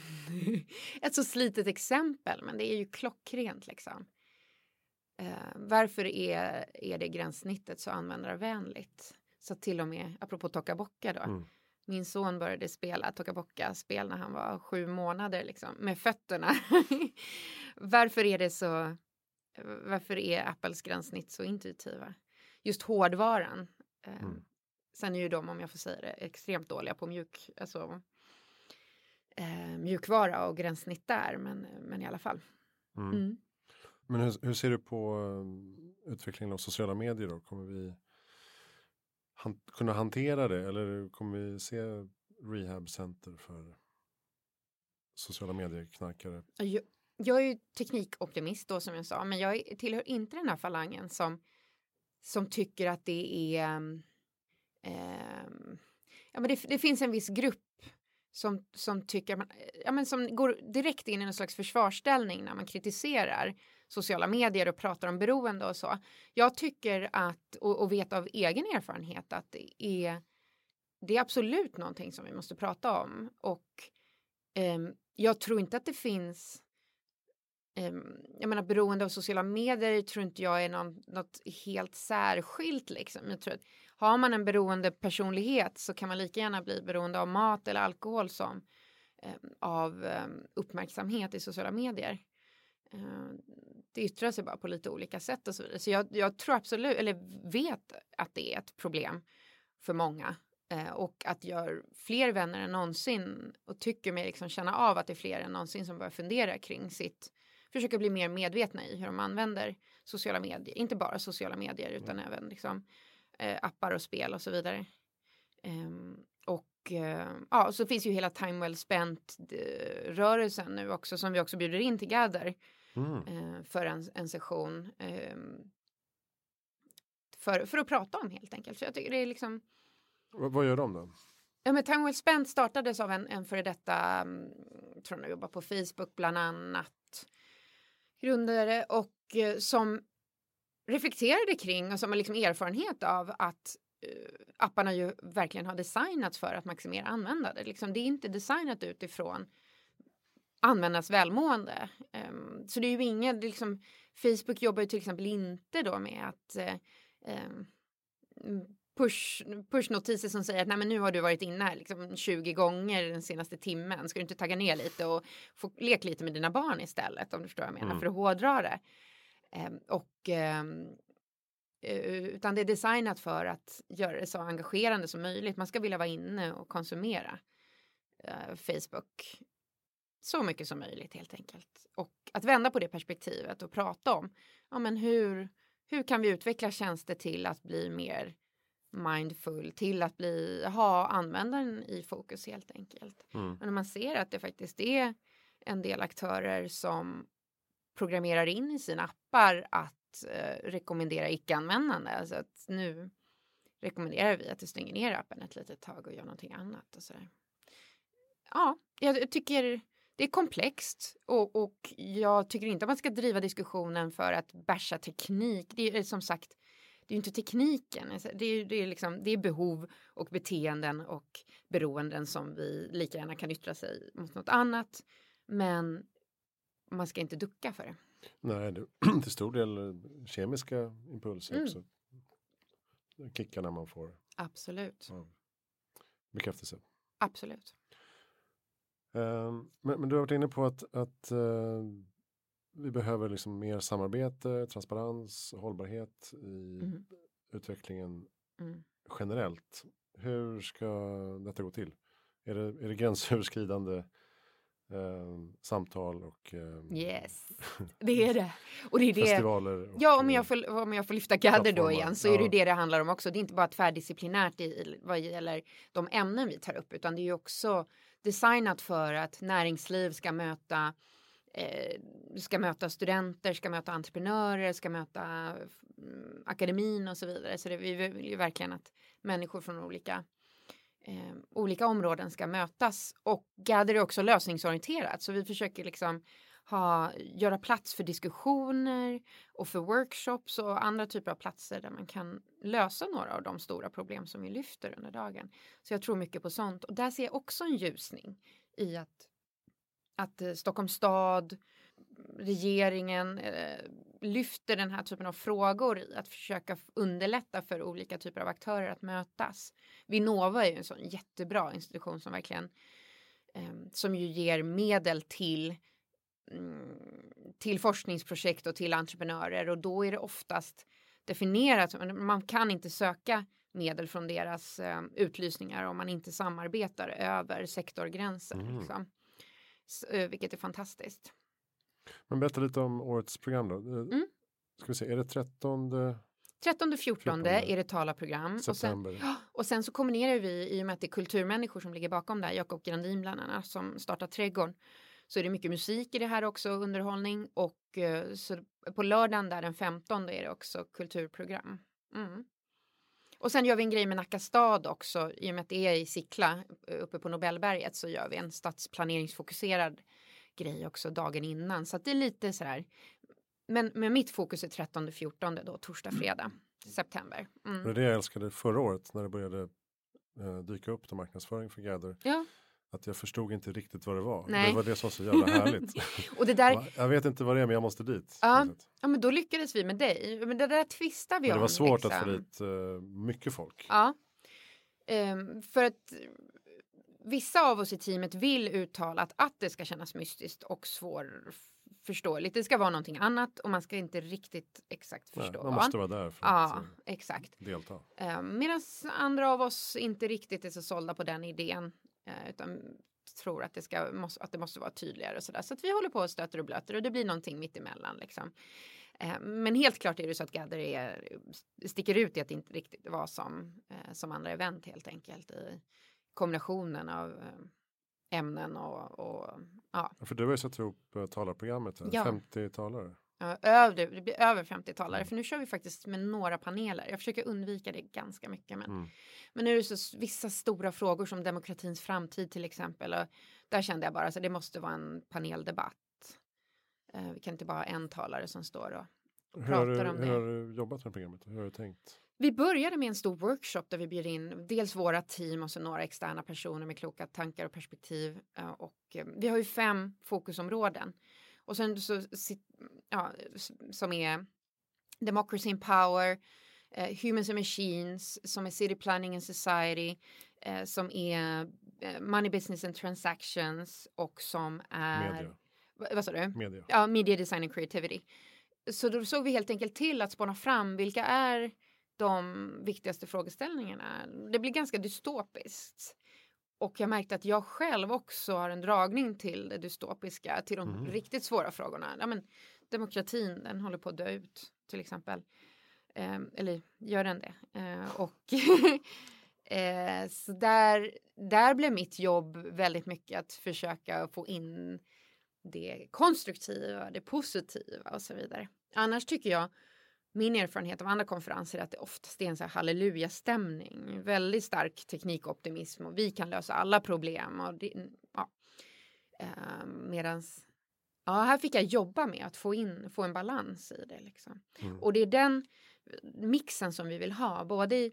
ett så slitet exempel, men det är ju klockrent liksom. Uh, varför är, är det gränssnittet så användarvänligt? Så till och med, apropå Tokaboka då, mm. Min son började spela Tokaboka-spel när han var sju månader liksom, med fötterna. varför är det så? Varför är Apples gränssnitt så intuitiva? Just hårdvaran. Eh, mm. Sen är ju de, om jag får säga det, extremt dåliga på mjuk, alltså, eh, mjukvara och gränssnitt där, men, men i alla fall. Mm. Mm. Men hur, hur, ser du på uh, utvecklingen av sociala medier då? Kommer vi han, kunna hantera det eller kommer vi se rehabcenter för sociala medier-knarkare? Jag, jag är ju teknikoptimist då som jag sa, men jag tillhör inte den här falangen som, som tycker att det är... Eh, ja, men det, det, finns en viss grupp som, som tycker man, ja, men som går direkt in i någon slags försvarsställning när man kritiserar sociala medier och pratar om beroende och så. Jag tycker att, och, och vet av egen erfarenhet att det är, det är absolut någonting som vi måste prata om. Och eh, jag tror inte att det finns ehm, jag menar beroende av sociala medier tror inte jag är någon, något helt särskilt liksom. Jag tror att har man en beroende personlighet så kan man lika gärna bli beroende av mat eller alkohol som eh, av eh, uppmärksamhet i sociala medier det yttrar sig bara på lite olika sätt och så vidare. Så jag, jag tror absolut, eller vet att det är ett problem för många uh, och att gör fler vänner än någonsin och tycker mig liksom känna av att det är fler än någonsin som börjar fundera kring sitt försöka bli mer medvetna i hur de använder sociala medier. Inte bara sociala medier utan mm. även liksom, eh, appar och spel och så vidare. Um, och uh, ja, så finns ju hela Time Well Spent uh, rörelsen nu också som vi också bjuder in till Gather mm. uh, för en, en session. Um, för, för att prata om helt enkelt. Så jag tycker det är liksom. V vad gör de då? Ja, men Time Well Spent startades av en, en före detta, um, tror jag jobbar på Facebook bland annat grundare och eh, som reflekterade kring och som har liksom erfarenhet av att eh, apparna ju verkligen har designats för att maximera användare. Liksom, det är inte designat utifrån användarnas välmående. Um, så det är ju inget, liksom, Facebook jobbar ju till exempel inte då med att um, push, pushnotiser som säger att Nej, men nu har du varit inne här liksom 20 gånger den senaste timmen. Ska du inte tagga ner lite och få leka lite med dina barn istället om du förstår vad jag menar mm. för att hårdra det. Um, och um, utan det är designat för att göra det så engagerande som möjligt. Man ska vilja vara inne och konsumera uh, Facebook så mycket som möjligt helt enkelt. Och att vända på det perspektivet och prata om ja, men hur, hur kan vi utveckla tjänster till att bli mer mindful till att bli, ha användaren i fokus helt enkelt. Mm. Och när man ser att det faktiskt är en del aktörer som programmerar in i sina appar att eh, rekommendera icke-användande. Alltså att nu rekommenderar vi att du stänger ner appen ett litet tag och gör någonting annat. Och så där. Ja, jag tycker det är komplext och, och jag tycker inte att man ska driva diskussionen för att bärsa teknik. Det är som sagt det är inte tekniken, alltså, det är, det, är liksom, det är behov och beteenden och beroenden som vi lika gärna kan yttra sig mot något annat. Men man ska inte ducka för det. Nej, det, till stor del kemiska impulser mm. också. Kickarna man får. Absolut. Ja. Bekräftelse. Absolut. Um, men, men, du har varit inne på att, att uh, vi behöver liksom mer samarbete, transparens, hållbarhet i mm. utvecklingen mm. generellt. Hur ska detta gå till? Är det, är det gränsöverskridande eh, samtal och eh, yes, det är det. Och det är det. festivaler? Och, ja, om jag, får, om jag får lyfta gadder då igen så ja. är det det det handlar om också. Det är inte bara tvärdisciplinärt i, vad gäller de ämnen vi tar upp utan det är ju också designat för att näringsliv ska möta eh, ska möta studenter, ska möta entreprenörer, ska möta mm, akademin och så vidare. Så det, vi vill ju verkligen att människor från olika eh, olika områden ska mötas och Gather är också lösningsorienterat så vi försöker liksom ha, göra plats för diskussioner och för workshops och andra typer av platser där man kan lösa några av de stora problem som vi lyfter under dagen. Så jag tror mycket på sånt och där ser jag också en ljusning i att att eh, Stockholms stad, regeringen eh, lyfter den här typen av frågor i att försöka underlätta för olika typer av aktörer att mötas. Vinnova är ju en sån jättebra institution som verkligen eh, som ju ger medel till till forskningsprojekt och till entreprenörer och då är det oftast definierat. Man kan inte söka medel från deras eh, utlysningar om man inte samarbetar över sektorgränser. Mm. Liksom. Eh, vilket är fantastiskt. Men berätta lite om årets program då. Eh, mm. Ska vi se, är det 13? 13 14 är det talarprogram. Och sen, och sen så kombinerar vi, i och med att det är kulturmänniskor som ligger bakom det här, Jakob Grandin bland annat som startar Trädgården, så är det mycket musik i det här också, underhållning och eh, så på lördagen där den 15 är det också kulturprogram. Mm. Och sen gör vi en grej med Nacka stad också, i och med att det är i Sickla uppe på Nobelberget så gör vi en stadsplaneringsfokuserad grej också dagen innan. Så att det är lite så här men, men mitt fokus är 13-14 då, torsdag, fredag, september. Mm. Det är det jag älskade förra året när det började eh, dyka upp till marknadsföring för Gather. Ja. Att jag förstod inte riktigt vad det var. Nej. Det var det som var så jävla härligt. och det där... Jag vet inte vad det är men jag måste dit. Ja, ja men då lyckades vi med dig. Men det där tvistar vi men om. Det var svårt liksom. att få dit uh, mycket folk. Ja. Um, för att vissa av oss i teamet vill uttala att, att det ska kännas mystiskt och svårförståeligt. Det ska vara någonting annat och man ska inte riktigt exakt förstå. Nej, man måste vara där för ja, att uh, exakt. delta. Uh, Medan andra av oss inte riktigt är så sålda på den idén. Uh, utan tror att det, ska, måste, att det måste vara tydligare och sådär. Så att vi håller på och stöter och blöter och det blir någonting mittemellan liksom. Men helt klart är det så att Gather är, sticker ut i att det inte riktigt var som, som andra event helt enkelt. I, kombinationen av eh, ämnen och, och ja. För du har ju satt ihop eh, talarprogrammet, ja. 50 talare. Ja, över, det blir över 50 talare, mm. för nu kör vi faktiskt med några paneler. Jag försöker undvika det ganska mycket. Men, mm. men nu är det så vissa stora frågor som demokratins framtid till exempel. Och där kände jag bara att det måste vara en paneldebatt. Eh, vi kan inte bara ha en talare som står och, och pratar du, om hur det. Hur har du jobbat med programmet? Hur har du tänkt? Vi började med en stor workshop där vi bjöd in dels våra team och så några externa personer med kloka tankar och perspektiv. Och eh, vi har ju fem fokusområden. Och sen så, ja, som är Democracy and Power, uh, Humans and Machines, som är City Planning and Society, uh, som är uh, Money Business and Transactions och som är... Media. Vad sa du? Media. Ja, Media Design and Creativity. Så då såg vi helt enkelt till att spåna fram vilka är de viktigaste frågeställningarna. Det blir ganska dystopiskt. Och jag märkte att jag själv också har en dragning till det dystopiska, till de mm. riktigt svåra frågorna. Ja, men, demokratin, den håller på att dö ut till exempel. Eh, eller gör den det? Eh, och eh, så där, där blev mitt jobb väldigt mycket att försöka få in det konstruktiva, det positiva och så vidare. Annars tycker jag min erfarenhet av andra konferenser är att det oftast är en så här halleluja-stämning. Väldigt stark teknikoptimism och vi kan lösa alla problem. Och det, ja. Uh, medans, ja, här fick jag jobba med att få in, få en balans i det liksom. Mm. Och det är den mixen som vi vill ha, både i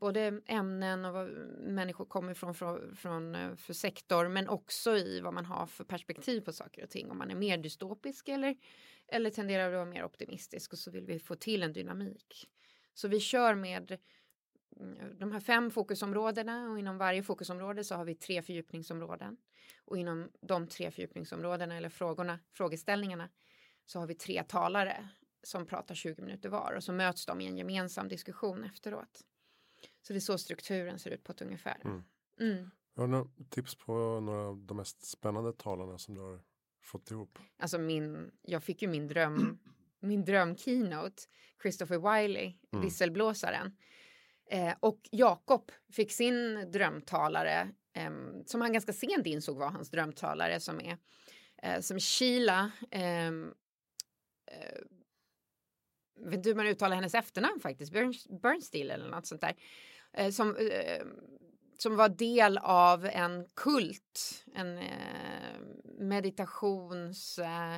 både ämnen och vad människor kommer ifrån från, från, eh, för sektor men också i vad man har för perspektiv på saker och ting. Om man är mer dystopisk eller, eller tenderar att vara mer optimistisk och så vill vi få till en dynamik. Så vi kör med mm, de här fem fokusområdena och inom varje fokusområde så har vi tre fördjupningsområden. Och inom de tre fördjupningsområdena eller frågorna, frågeställningarna så har vi tre talare som pratar 20 minuter var och så möts de i en gemensam diskussion efteråt. Så det är så strukturen ser ut på ett ungefär. Mm. Mm. Har du några tips på några av de mest spännande talarna som du har fått ihop? Alltså min, jag fick ju min dröm, min dröm keynote, Christopher Wiley, mm. visselblåsaren. Eh, och Jakob fick sin drömtalare, eh, som han ganska sent insåg var hans drömtalare, som är eh, som Sheila eh, vet inte hur man uttalar hennes efternamn faktiskt, Bernstein eller något sånt där. Eh, som, eh, som var del av en kult, en eh, meditations... Eh,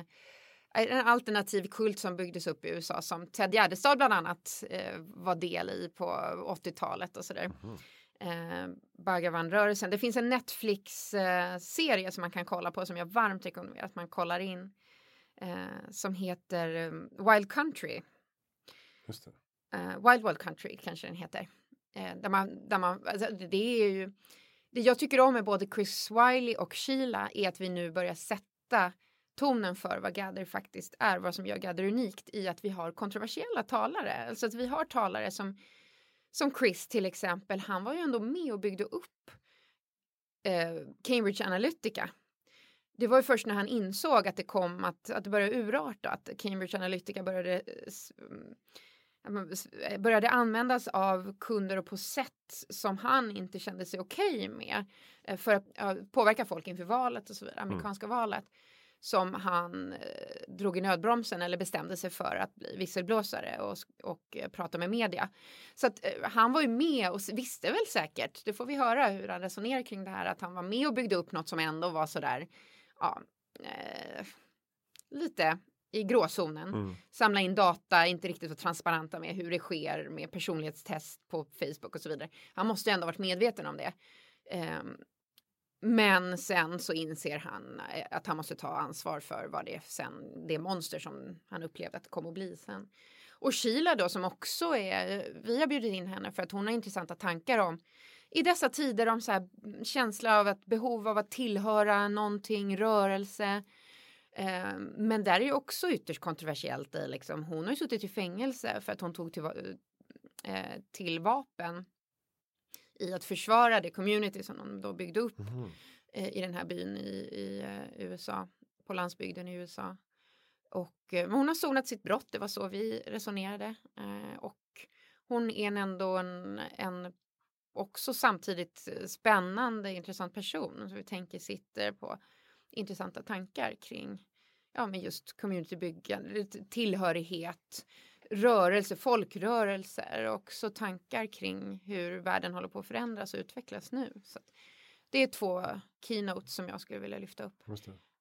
en alternativ kult som byggdes upp i USA som Ted Gärdestad bland annat eh, var del i på 80-talet och sådär. Mm. Eh, Bhagavan-rörelsen. Det finns en Netflix-serie eh, som man kan kolla på som jag varmt rekommenderar att man kollar in. Eh, som heter um, Wild Country. Uh, Wild Wild Country kanske den heter. Eh, där man, där man, alltså, det är ju, det jag tycker om med både Chris Wiley och Sheila är att vi nu börjar sätta tonen för vad Gather faktiskt är, vad som gör Gather unikt i att vi har kontroversiella talare. Alltså att vi har talare som, som Chris till exempel, han var ju ändå med och byggde upp eh, Cambridge Analytica. Det var ju först när han insåg att det kom att, att det började urarta, att Cambridge Analytica började Eh, mm, började användas av kunder och på sätt som han inte kände sig okej okay med eh, för att påverka folk inför valet och så vidare, mm. amerikanska mm. valet som han eh, drog i nödbromsen eller bestämde sig för att bli visselblåsare och, och eh, prata med media. Så att eh, han var ju med och visste väl säkert, det får vi höra hur han resonerar kring det här, att han var med och byggde upp något som ändå var sådär, ja, eh, lite i gråzonen. Mm. Samla in data, inte riktigt vara transparenta med hur det sker med personlighetstest på Facebook och så vidare. Han måste ju ändå varit medveten om det. Um, men sen så inser han eh, att han måste ta ansvar för vad det är sen, det monster som han upplevde att det kom att bli sen. Och Sheila då som också är, vi har bjudit in henne för att hon har intressanta tankar om i dessa tider om så här, känsla av ett behov av att tillhöra någonting, rörelse. Eh, men där är ju också ytterst kontroversiellt i liksom, hon har ju suttit i fängelse för att hon tog till, eh, till vapen i att försvara det community som de då byggde upp Mm. eh, i den här byn i, i eh, USA, på landsbygden i USA. Och eh, hon har sonat sitt brott, det var så vi resonerade. Eh, och hon är ändå en, en också samtidigt spännande, intressant person som vi tänker sitter på intressanta tankar kring ja, men just communitybyggande, tillhörighet, rörelse, folkrörelser och också tankar kring hur världen håller på att förändras och utvecklas nu. Så det är två keynotes som jag skulle vilja lyfta upp.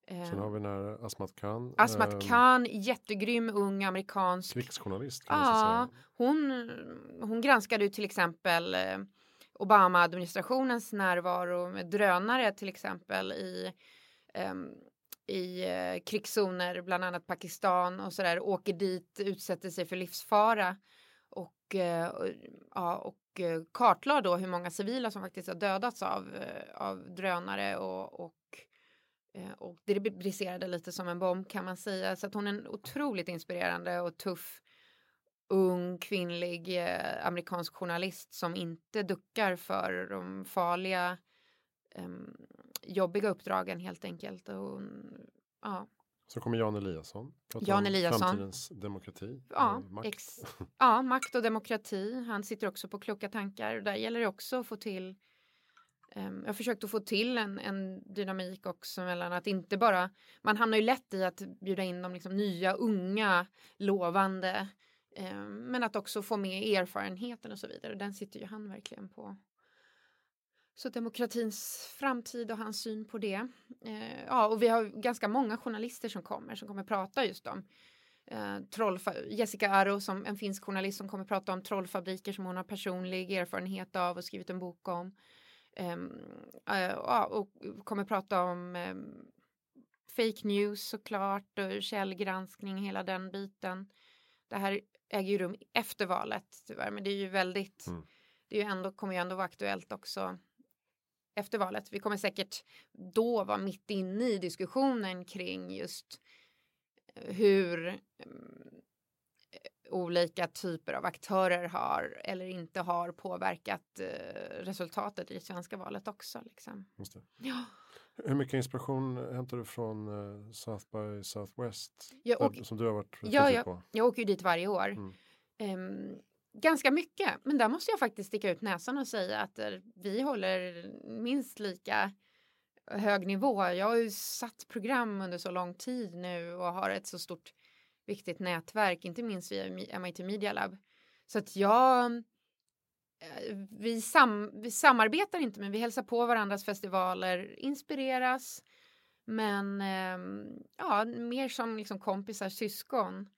Sen har vi den här Asmat Khan. Asmat eh, Khan, jättegrym ung amerikansk. Krigsjournalist Ja, hon, hon granskade ju till exempel eh, Obama-administrationens närvaro med drönare till exempel i, ehm, Ehm, i eh, krigszoner, bland annat Pakistan och sådär, åker dit, utsätter sig för livsfara och, eh, ja, och eh, kartlade då hur många civila som faktiskt har dödats av, av drönare och, och och det briserade lite som en bomb kan man säga. Så att hon är en otroligt inspirerande och tuff ung kvinnlig eh, amerikansk journalist som inte duckar för de farliga eh, jobbiga uppdragen helt enkelt. Och hon, ja, Så kommer Jan Eliasson. Jan Eliasson. Framtidens demokrati. ja, eh, makt. ex, ja, makt och demokrati. Han sitter också på kloka tankar. Där gäller det också att få till em, jag har försökt att få till en, en dynamik också mellan att inte bara, man hamnar ju lätt i att bjuda in de liksom nya, unga, lovande, em, men att också få med erfarenheten och så vidare. Den sitter ju han verkligen på. Så demokratins framtid och hans syn på det. Eh, ja, och vi har ganska många journalister som kommer som kommer prata just om eh, trollfa- Jessica Aro som en finsk journalist som kommer prata om trollfabriker som hon har personlig erfarenhet av och skrivit en bok om. Ehm, eh, ja, och kommer prata om ehm, fake news såklart och källgranskning, hela den biten. Det här äger ju rum efter valet tyvärr, men det är ju väldigt, Mm. det är ju ändå, kommer ju ändå vara aktuellt också efter valet. Vi kommer säkert då vara mitt inne i diskussionen kring just eh, hur mm, olika typer av aktörer har eller inte har påverkat eh, resultatet i det svenska valet också. Liksom. Ja. Hur mycket inspiration hämtar du från eh, South by Southwest? Jag, åker, Som du har varit Ja, flitig ja. på? jag åker ju dit varje år. Mm. Ehm, ganska mycket, men där måste jag faktiskt sticka ut näsan och säga att eh, vi håller minst lika hög nivå. Jag har ju satt program under så lång tid nu och har ett så stort viktigt nätverk, inte minst via MIT Media Lab. Så att jag eh, vi, sam, vi samarbetar inte men vi hälsar på varandras festivaler, inspireras. Men ehm, ja, mer som liksom kompisar, syskon.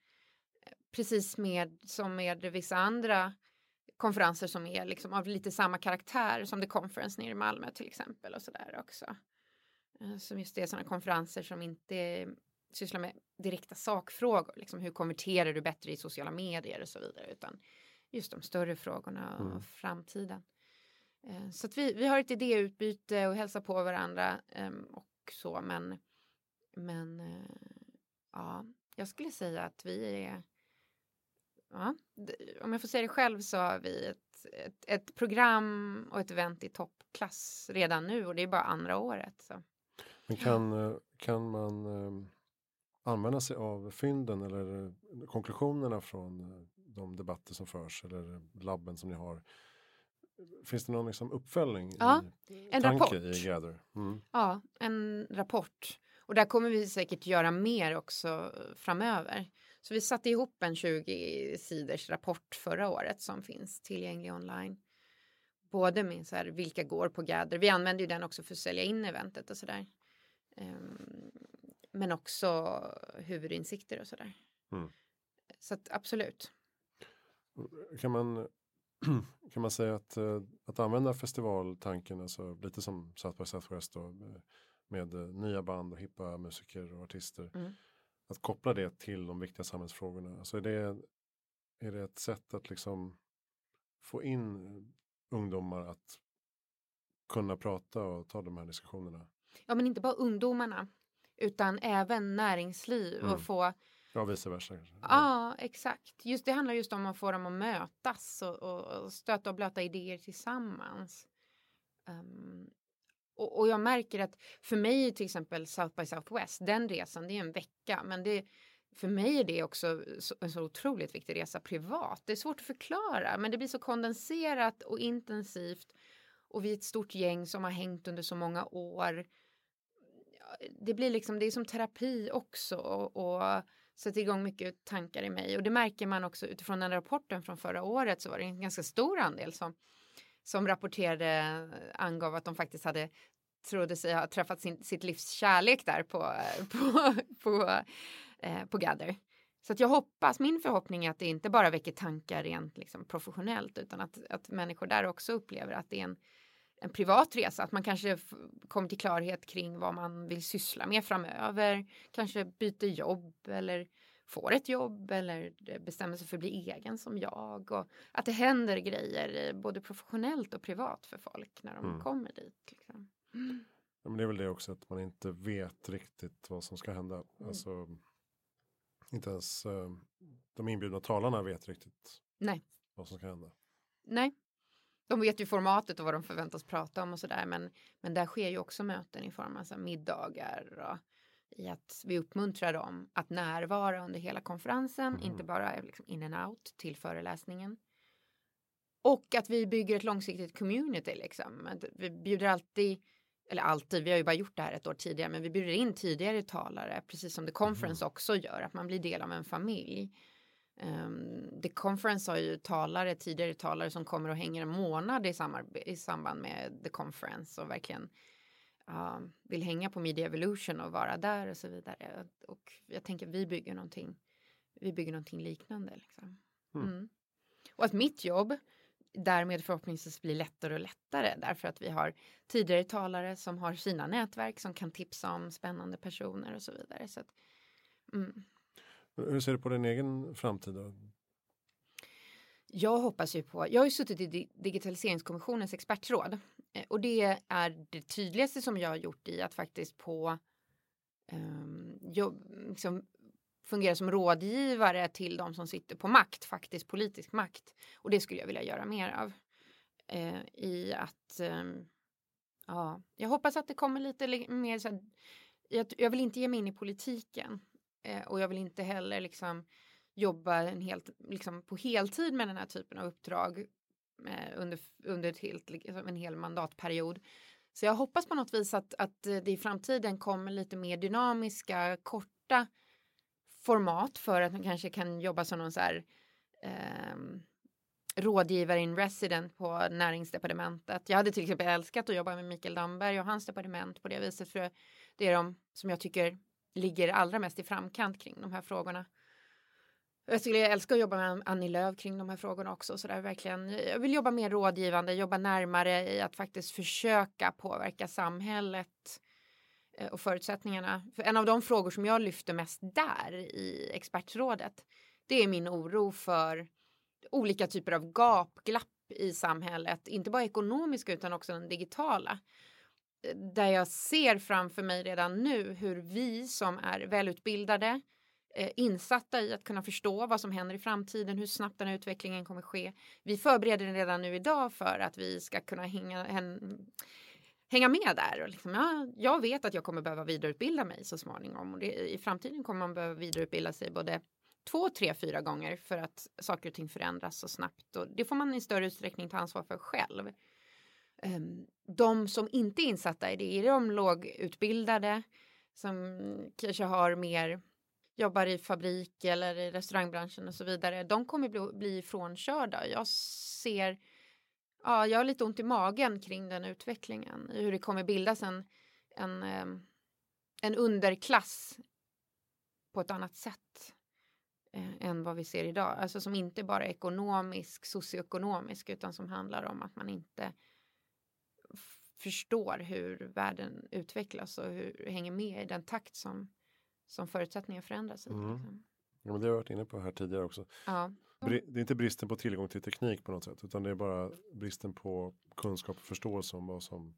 Precis med, som med vissa andra konferenser som är liksom av lite samma karaktär som The Conference nere i Malmö till exempel och sådär också. Eh, Som just det är sådana konferenser som inte sysslar med direkta sakfrågor, liksom hur konverterar du bättre i sociala medier och så vidare, utan just de större frågorna och Mm. framtiden. Eh, Så att vi, vi har ett idéutbyte och hälsar på varandra ehm, och så, men, men eh, ja, jag skulle säga att vi är Ja, om jag får säga det själv så har vi ett, ett, ett program och ett event i toppklass redan nu och det är bara andra året. Så. Men kan, eh, kan man eh, använda sig av fynden eller eh, konklusionerna från eh, de debatter som förs eller labben som ni har? Finns det någon liksom uppföljning Ja, i en tanke rapport. i Gather? Mm. Ja, en rapport. Och där kommer vi säkert göra mer också framöver. Så vi satte ihop en 20 sidors rapport förra året som finns tillgänglig online. Både med så här, vilka går på Gather. Vi använder ju den också för att sälja in eventet och sådär. Ehm, men också huvudinsikter och sådär. Mm. Så att absolut. Kan man, kan man säga att, eh, att använda festivaltanken, alltså lite som South by Southwest då, med, nya band och hippa musiker och artister. Mm. Att koppla det till de viktiga samhällsfrågorna. Alltså är det, är det ett sätt att liksom få in ungdomar att kunna prata och ta de här diskussionerna? Ja, men inte bara ungdomarna utan även näringsliv Mm. och få Ja, vice versa. kanske. Ja, exakt. Just det handlar just om att få dem att mötas och, och, och stöta och blöta idéer tillsammans. Ehm, och, och jag märker att för mig till exempel South by Southwest, den resan, det är en vecka, men det för mig är det också en så otroligt viktig resa privat. Det är svårt att förklara, men det blir så kondenserat och intensivt och vi är ett stort gäng som har hängt under så många år. Det blir liksom, det är som terapi också och, och sätter igång mycket tankar i mig och det märker man också utifrån den rapporten från förra året så var det en ganska stor andel som som rapporterade eh, angav att de faktiskt hade trodde sig ha träffat sin, sitt livs kärlek där på, eh, på, på, eh, på Gather. Så att jag hoppas, min förhoppning är att det inte bara väcker tankar rent liksom, professionellt utan att, att människor där också upplever att det är en, en privat resa, att man kanske kommer till klarhet kring vad man vill syssla med framöver, kanske byter jobb eller får ett jobb eller bestämmer sig för att bli egen som jag och att det händer grejer eh, både professionellt och privat för folk när de Mm. kommer dit. Liksom. Ja, men det är väl det också att man inte vet riktigt vad som ska hända. Mm. Alltså, inte ens eh, de inbjudna talarna vet riktigt Nej. vad som ska hända. Nej, de vet ju formatet och vad de förväntas prata om och sådär men, men där sker ju också möten i form av så här middagar och i att vi uppmuntrar dem att närvara under hela konferensen, Mhm. inte bara liksom in and out till föreläsningen. Och att vi bygger ett långsiktigt community liksom. Vi bjuder alltid, eller alltid, vi har ju bara gjort det här ett år tidigare, men vi bjuder in tidigare talare, precis som The Conference också gör, att man blir del av en familj. Um, The Conference har ju talare, tidigare talare som kommer och hänger en månad i, i samband med The Conference och verkligen ja, vill hänga på Media Evolution och vara där och så vidare. Och jag tänker vi bygger någonting, vi bygger någonting liknande. Liksom. Mm. Mm. Och att mitt jobb därmed förhoppningsvis blir lättare och lättare därför att vi har tidigare talare som har sina nätverk som kan tipsa om spännande personer och så vidare. Så att, mm. Hur ser du på din egen framtid? Då? Jag hoppas ju på, jag har ju suttit i digitaliseringskommissionens expertråd eh, och det är det tydligaste som jag har gjort i att faktiskt på um, jobb, liksom, fungera som rådgivare till de som sitter på makt, faktiskt politisk makt. Och det skulle jag vilja göra mer av. Eh, I att, eh, ja, jag hoppas att det kommer lite mer så här, jag, jag vill inte ge mig in i politiken eh, och jag vill inte heller liksom jobba en helt, liksom på heltid med den här typen av uppdrag eh, under, under ett helt, liksom en hel mandatperiod. Så jag hoppas på något vis att, att det i framtiden kommer lite mer dynamiska, korta format för att man kanske kan jobba som någon så här eh, rådgivare in resident på näringsdepartementet. Jag hade till exempel älskat att jobba med Mikael Damberg och hans departement på det viset för det är de som jag tycker ligger allra mest i framkant kring de här frågorna. Jag skulle älska att jobba med Annie Lööf kring de här frågorna också. Så där verkligen, jag vill jobba mer rådgivande, jobba närmare i att faktiskt försöka påverka samhället eh, och förutsättningarna. För en av de frågor som jag lyfter mest där i expertrådet, det är min oro för olika typer av gapglapp i samhället, inte bara ekonomiska utan också den digitala. Eh, där jag ser framför mig redan nu hur vi som är välutbildade, eh, Eh, insatta i att kunna förstå vad som händer i framtiden, hur snabbt den här utvecklingen kommer ske. Vi förbereder redan nu idag för att vi ska kunna hänga, hänga med där. Och liksom, ja, jag vet att jag kommer behöva vidareutbilda mig så småningom och det, i framtiden kommer man behöva vidareutbilda sig både två, tre, fyra gånger för att saker och ting förändras så snabbt och det får man i större utsträckning ta ansvar för själv. Ehm, de som inte är insatta i det är de lågutbildade som kanske har mer jobbar i fabrik eller i restaurangbranschen och så vidare. De kommer bli, bli frånkörda. Jag ser, ja, jag har lite ont i magen kring den utvecklingen, hur det kommer bildas en, en, en underklass på ett annat sätt eh, än vad vi ser idag. Alltså som inte bara är ekonomisk, socioekonomisk utan som handlar om att man inte förstår hur världen utvecklas och hur hänger med i den takt som, som förutsättningar förändras. Mm. Liksom. Ja, men det har jag varit inne på här tidigare också. Ja. Det är inte bristen på tillgång till teknik på något sätt utan det är bara bristen på kunskap och förståelse om vad som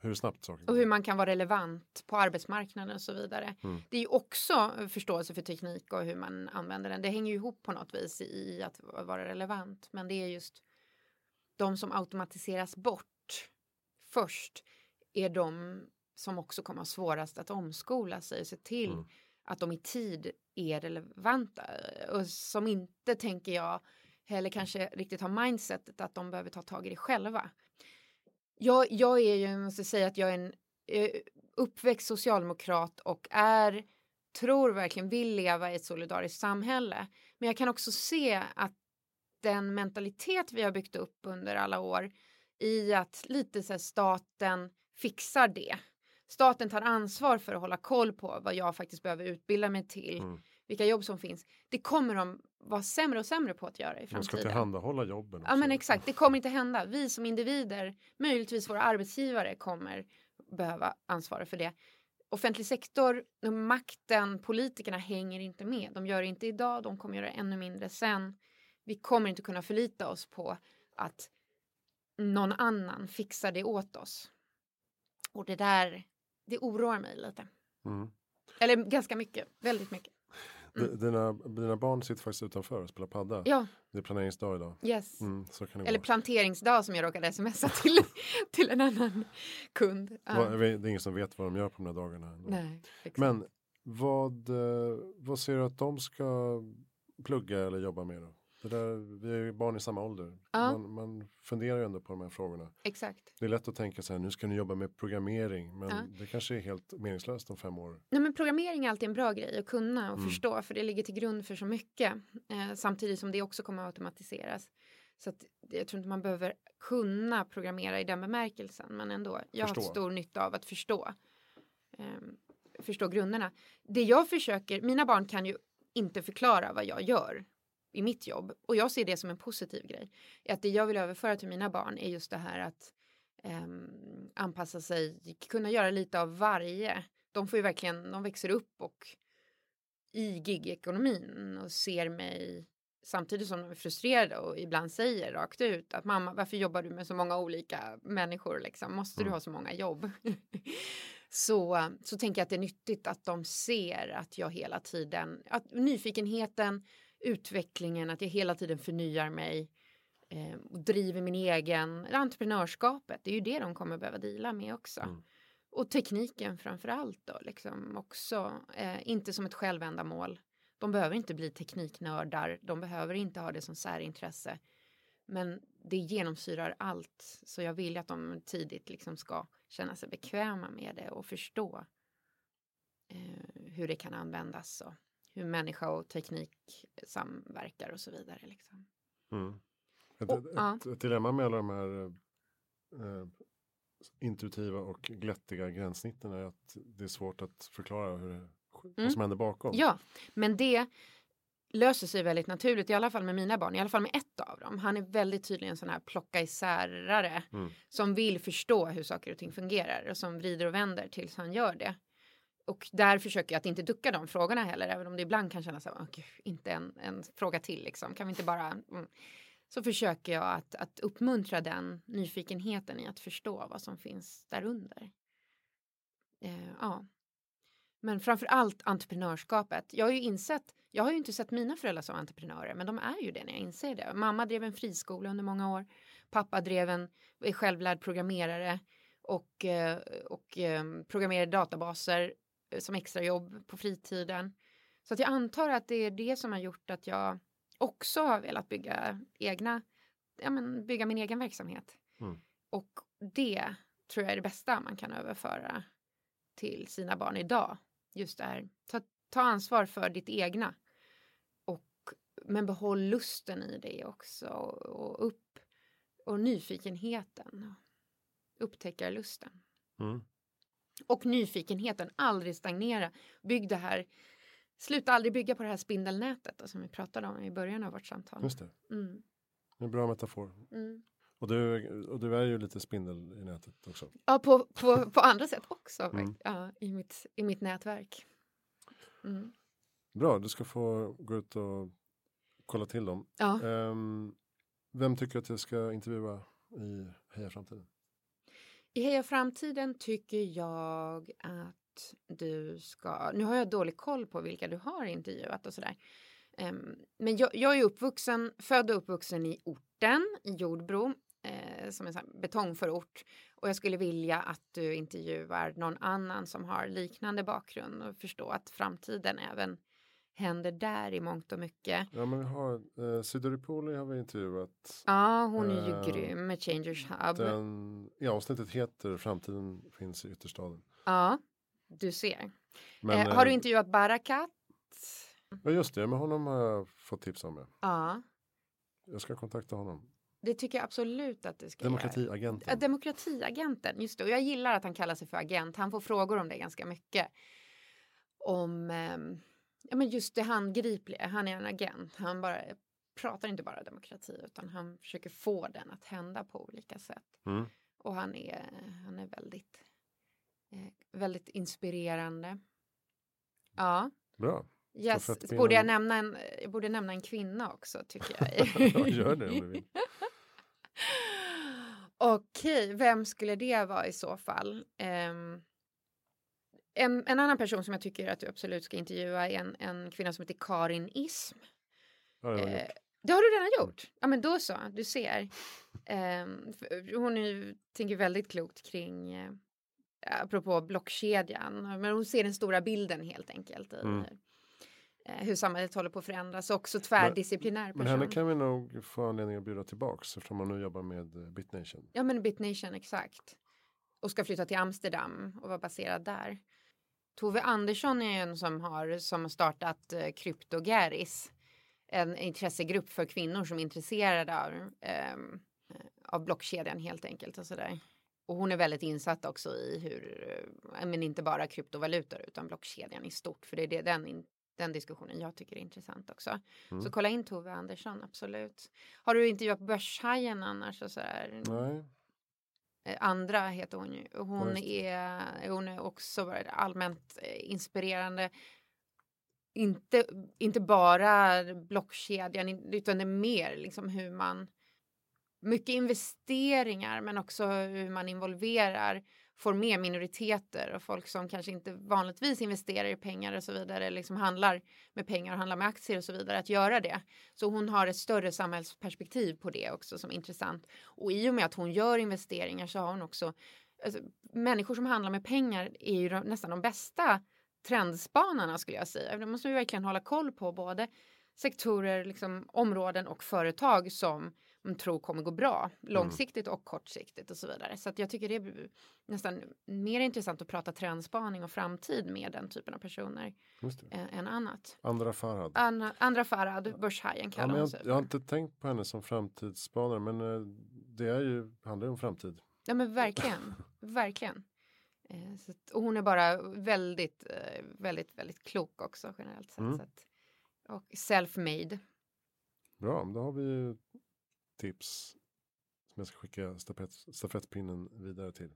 hur snabbt saker Och hur man kan vara relevant på arbetsmarknaden och så vidare. Mm. Det är ju också förståelse för teknik och hur man använder den. Det hänger ju ihop på något vis i att vara relevant. Men det är just de som automatiseras bort först är de som också kommer svårast att omskola sig och se till mm att de i tid är relevanta och som inte tänker jag heller kanske riktigt har mindsetet att de behöver ta tag i det själva. Jag, jag är ju, jag måste säga att jag är en eh, uppväxt socialdemokrat och är, tror verkligen vill leva i ett solidariskt samhälle. Men jag kan också se att den mentalitet vi har byggt upp under alla år i att lite så här, staten fixar det. Staten tar ansvar för att hålla koll på vad jag faktiskt behöver utbilda mig till. Mm. Vilka jobb som finns. Det kommer de vara sämre och sämre på att göra i framtiden. De ska tillhandahålla jobben. Också. Ja men exakt, det kommer inte hända. Vi som individer, möjligtvis våra arbetsgivare kommer behöva ansvara för det. Offentlig sektor, makten, politikerna hänger inte med. De gör det inte idag, de kommer göra det ännu mindre sen. Vi kommer inte kunna förlita oss på att någon annan fixar det åt oss. Och det där, det oroar mig lite. Mm. Eller ganska mycket, väldigt mycket. Mm. Dina, dina barn sitter faktiskt utanför och spelar padda. Ja. Det är planeringsdag idag. Yes. Mm, Eller vara. planteringsdag som jag råkade smsa till, till en annan kund. Ja. Det är ingen som vet vad de gör på de här dagarna. Nej, Men vad, eh, vad ser du att de ska plugga eller jobba med då? Där, vi är ju barn i samma ålder. Ja. Man, man, funderar ju ändå på de här frågorna. Exakt. Det är lätt att tänka så här, nu ska ni jobba med programmering. Men ja. det kanske är helt meningslöst om fem år. Nej, men programmering är alltid en bra grej att kunna och mm. förstå. För det ligger till grund för så mycket. Eh, samtidigt som det också kommer att automatiseras. Så att, jag tror inte man behöver kunna programmera i den bemärkelsen. Men ändå, jag förstå. har stor nytta av att förstå. Eh, förstå grunderna. Det jag försöker, mina barn kan ju inte förklara vad jag gör i mitt jobb. Och jag ser det som en positiv grej. Att det jag vill överföra till mina barn är just det här att um, anpassa sig, kunna göra lite av varje. De får ju verkligen, de växer upp och i gigekonomin och ser mig samtidigt som de är frustrerade och ibland säger rakt ut att mamma varför jobbar du med så många olika människor liksom måste mm. du ha så många jobb så så tänker jag att det är nyttigt att de ser att jag hela tiden att nyfikenheten utvecklingen, att jag hela tiden förnyar mig eh, och driver min egen, entreprenörskapet, det är ju det de kommer behöva dela med också. Mm. Och tekniken framför allt då, liksom också, eh, inte som ett självändamål. De behöver inte bli tekniknördar, de behöver inte ha det som särintresse. Men det genomsyrar allt, så jag vill att de tidigt liksom ska känna sig bekväma med det och förstå eh, hur det kan användas. Och hur människa och teknik samverkar och så vidare. Liksom. Mm. Ett, och, ett, ja. ett, dilemma med alla de här eh, intuitiva och glättiga gränssnitten är att det är svårt att förklara hur det, mm. vad som händer bakom. Ja, men det löser sig väldigt naturligt, i alla fall med mina barn, i alla fall med ett av dem. Han är väldigt tydlig en sån här plocka isärare mm. som vill förstå hur saker och ting fungerar och som vrider och vänder tills han gör det och där försöker jag att inte ducka de frågorna heller, även om det ibland kan kännas som att inte en, en fråga till liksom. Kan vi inte bara mm. så försöker jag att, att uppmuntra den nyfikenheten i att förstå vad som finns därunder. Eh, ja. Men framför allt entreprenörskapet. Jag har ju insett, jag har ju inte sett mina föräldrar som entreprenörer, men de är ju det när jag inser det. Mamma drev en friskola under många år. Pappa drev en, är självlärd programmerare och, eh, och eh, programmerade databaser som extrajobb på fritiden. Så att jag antar att det är det som har gjort att jag också har velat bygga egna, ja men bygga min egen verksamhet. Mm. Och det tror jag är det bästa man kan överföra till sina barn idag. Just det här, ta, ta ansvar för ditt egna. Och, men behåll lusten i det också och, och upp och nyfikenheten. Upptäckarlusten. Mm. Och nyfikenheten, aldrig stagnera. Bygg det här, sluta aldrig bygga på det här spindelnätet då, som vi pratade om i början av vårt samtal. Just det. Mm. En bra metafor. Mm. Och du, och du är ju lite spindel i nätet också. Ja, på, på, på andra sätt också. Mm. Ja, i, mitt, I mitt nätverk. Mm. Bra, du ska få gå ut och kolla till dem. Ja. Ehm, vem tycker att jag ska intervjua i Heja Framtiden? I Heja Framtiden tycker jag att du ska... Nu har jag dålig koll på vilka du har intervjuat och sådär. Ehm, men jag, jag är uppvuxen, född och uppvuxen i orten, i Jordbro, eh, som en betongförort. Och jag skulle vilja att du intervjuar någon annan som har liknande bakgrund och förstå att framtiden även händer där i mångt och mycket. Ja, men vi har eh, Sidoripoli har vi intervjuat. Ja, hon är ju Eh, grym med Changers Hub. Den, ja, avsnittet heter Framtiden finns i ytterstaden. Ja, du ser. Men, eh, har du eh, intervjuat Barakat? Ja, just det, men honom har jag fått tips om. Ja. Ja, Jag ska kontakta honom. det tycker jag absolut att du ska göra. Demokratiagenten. Ja, demokratiagenten, just det. Och jag gillar att han kallar sig för agent. Han får frågor om det ganska mycket. Om ehm, ja, men just det handgripliga. Han är en agent. Han bara pratar inte bara demokrati utan han försöker få den att hända på olika sätt. Mm. Och han är, han är väldigt, eh, väldigt inspirerande. Ja, Bra. yes. Stafettpinnen. Borde jag, nämna en, jag borde nämna en kvinna också tycker jag. Ja, Gör det om du vill. Okej, vem skulle det vara i så fall? Ehm, en, en annan person som jag tycker att du absolut ska intervjua är en, en kvinna som heter Karin Ism. Ja, Eh, det har du redan gjort? Ja men då så, du ser. För hon är, ju- tänker väldigt klokt kring, eh, apropå blockkedjan, men hon ser den stora bilden helt enkelt i Mm. eh, hur samhället håller på att förändras. Också tvärdisciplinär person. Men henne kan vi nog få anledning att bjuda tillbaks eftersom hon nu jobbar med eh, Bitnation. Ja men Bitnation, exakt. Och ska flytta till Amsterdam och vara baserad där. Tove Andersson är en som har som startat eh, Kryptogaris. En intressegrupp för kvinnor som är intresserade av, ehm, eh, av blockkedjan helt enkelt. Och, sådär. och hon är väldigt insatt också i hur, eh, men inte bara kryptovalutor utan blockkedjan i stort. För det är det, den, den diskussionen jag tycker är intressant också. Mm. Så kolla in Tove Andersson, absolut. Har du intervjuat Börshajen annars? Och sådär? Nej, Andra heter hon ju. Hon, är, hon är också allmänt eh, inspirerande. Inte, inte bara blockkedjan utan det är mer liksom hur man mycket investeringar men också hur man involverar får med minoriteter och folk som kanske inte vanligtvis investerar i pengar och så vidare, liksom handlar med pengar och handlar med aktier och så vidare, att göra det. Så hon har ett större samhällsperspektiv på det också som är intressant. Och i och med att hon gör investeringar så har hon också alltså, människor som handlar med pengar är ju de, nästan de bästa trendspanarna skulle jag säga. Det måste vi verkligen hålla koll på både sektorer, liksom, områden och företag som tror kommer gå bra långsiktigt och kortsiktigt och så vidare. Så att jag tycker det är nästan mer intressant att prata trendspaning och framtid med den typen av personer än annat. Andra Farhad. Anna, andra Farad, börshajen Ja, kallar hon jag, sig. jag har inte tänkt på henne som framtidsspanare men eh, det är ju, handlar ju om framtid. Ja men verkligen, verkligen. Eh, så och hon är bara väldigt, eh, väldigt, väldigt klok också generellt sett. Mm. Att, och self-made. Bra, då har vi ju tips som jag ska skicka stafett, stafettpinnen vidare till.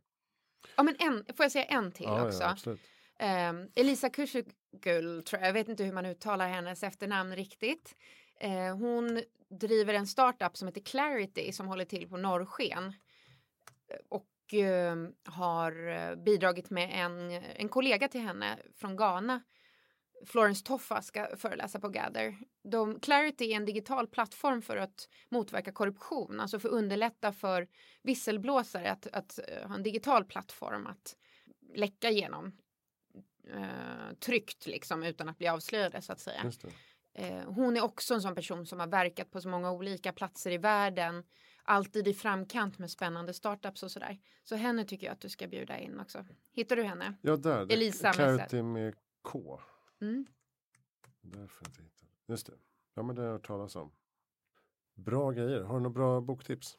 Ja men en, får jag säga en till ja, också? ja, absolut. Ehm, Elisa Kursugul, tror jag, jag vet inte hur man uttalar hennes efternamn riktigt. Eh, hon driver en startup som heter Clarity som håller till på Norrsken. Och eh, har eh, bidragit med en, en kollega till henne från Ghana. Florence Toffa ska föreläsa på Gather. De, Clarity är en digital plattform för att motverka korruption, alltså för att underlätta för visselblåsare att, att eh, ha en digital plattform att läcka genom eh, tryggt liksom utan att bli avslöjade så att säga. Eh, hon är också en sån person som har verkat på så många olika platser i världen. Alltid i framkant med spännande startups och sådär. Så henne tycker jag att du ska bjuda in också. Hittar du henne? Ja, där. Elisa Clarity med K. Mm. Därför inte hittar. Just det. Ja, men det har jag hört talas om. Bra grejer. Har du några bra boktips?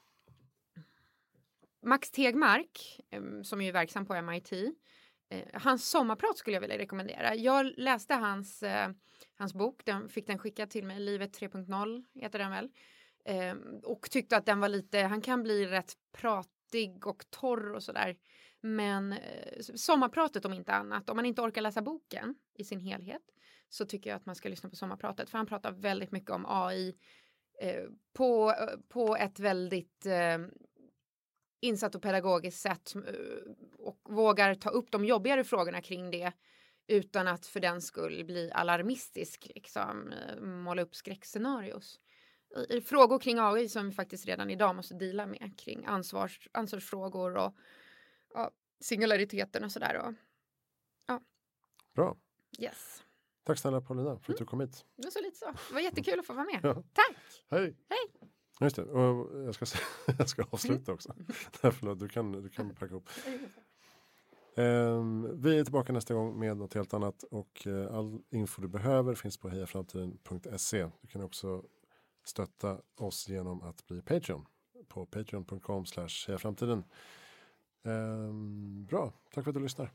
Max Tegmark, som är verksam på MIT, Eh, hans sommarprat skulle jag vilja rekommendera. Jag läste hans, eh, hans bok, den fick den skickad till mig, Livet 3.0 heter den väl. Och tyckte att den var lite, han kan bli rätt pratig och torr och sådär. Men eh, sommarpratet om inte annat, om man inte orkar läsa boken i sin helhet så tycker jag att man ska lyssna på sommarpratet för han pratar väldigt mycket om AI eh, på, eh, på ett väldigt eh, insatt och pedagogiskt sätt eh, och vågar ta upp de jobbigare frågorna kring det utan att för den skull bli alarmistisk, liksom måla upp skräckscenarios. Frågor kring AI som vi faktiskt redan idag måste dela med kring ansvars, ansvarsfrågor och ja, singulariteten och sådär. Och, ja. Bra. Yes. Tack snälla Paulina för att du mm. kom hit. Det var så lite så. Det var jättekul att få vara med. Ja. Tack! Hej! Hej! Just det, och jag ska, jag ska avsluta också. Nej, förlåt, du kan, du kan packa ihop. Um, vi är tillbaka nästa gång med något helt annat och uh, all info du behöver finns på hejaframtiden.se. Du kan också stötta oss genom att bli Patreon på patreon.com slash hejaframtiden. Um, bra, tack för att du lyssnar.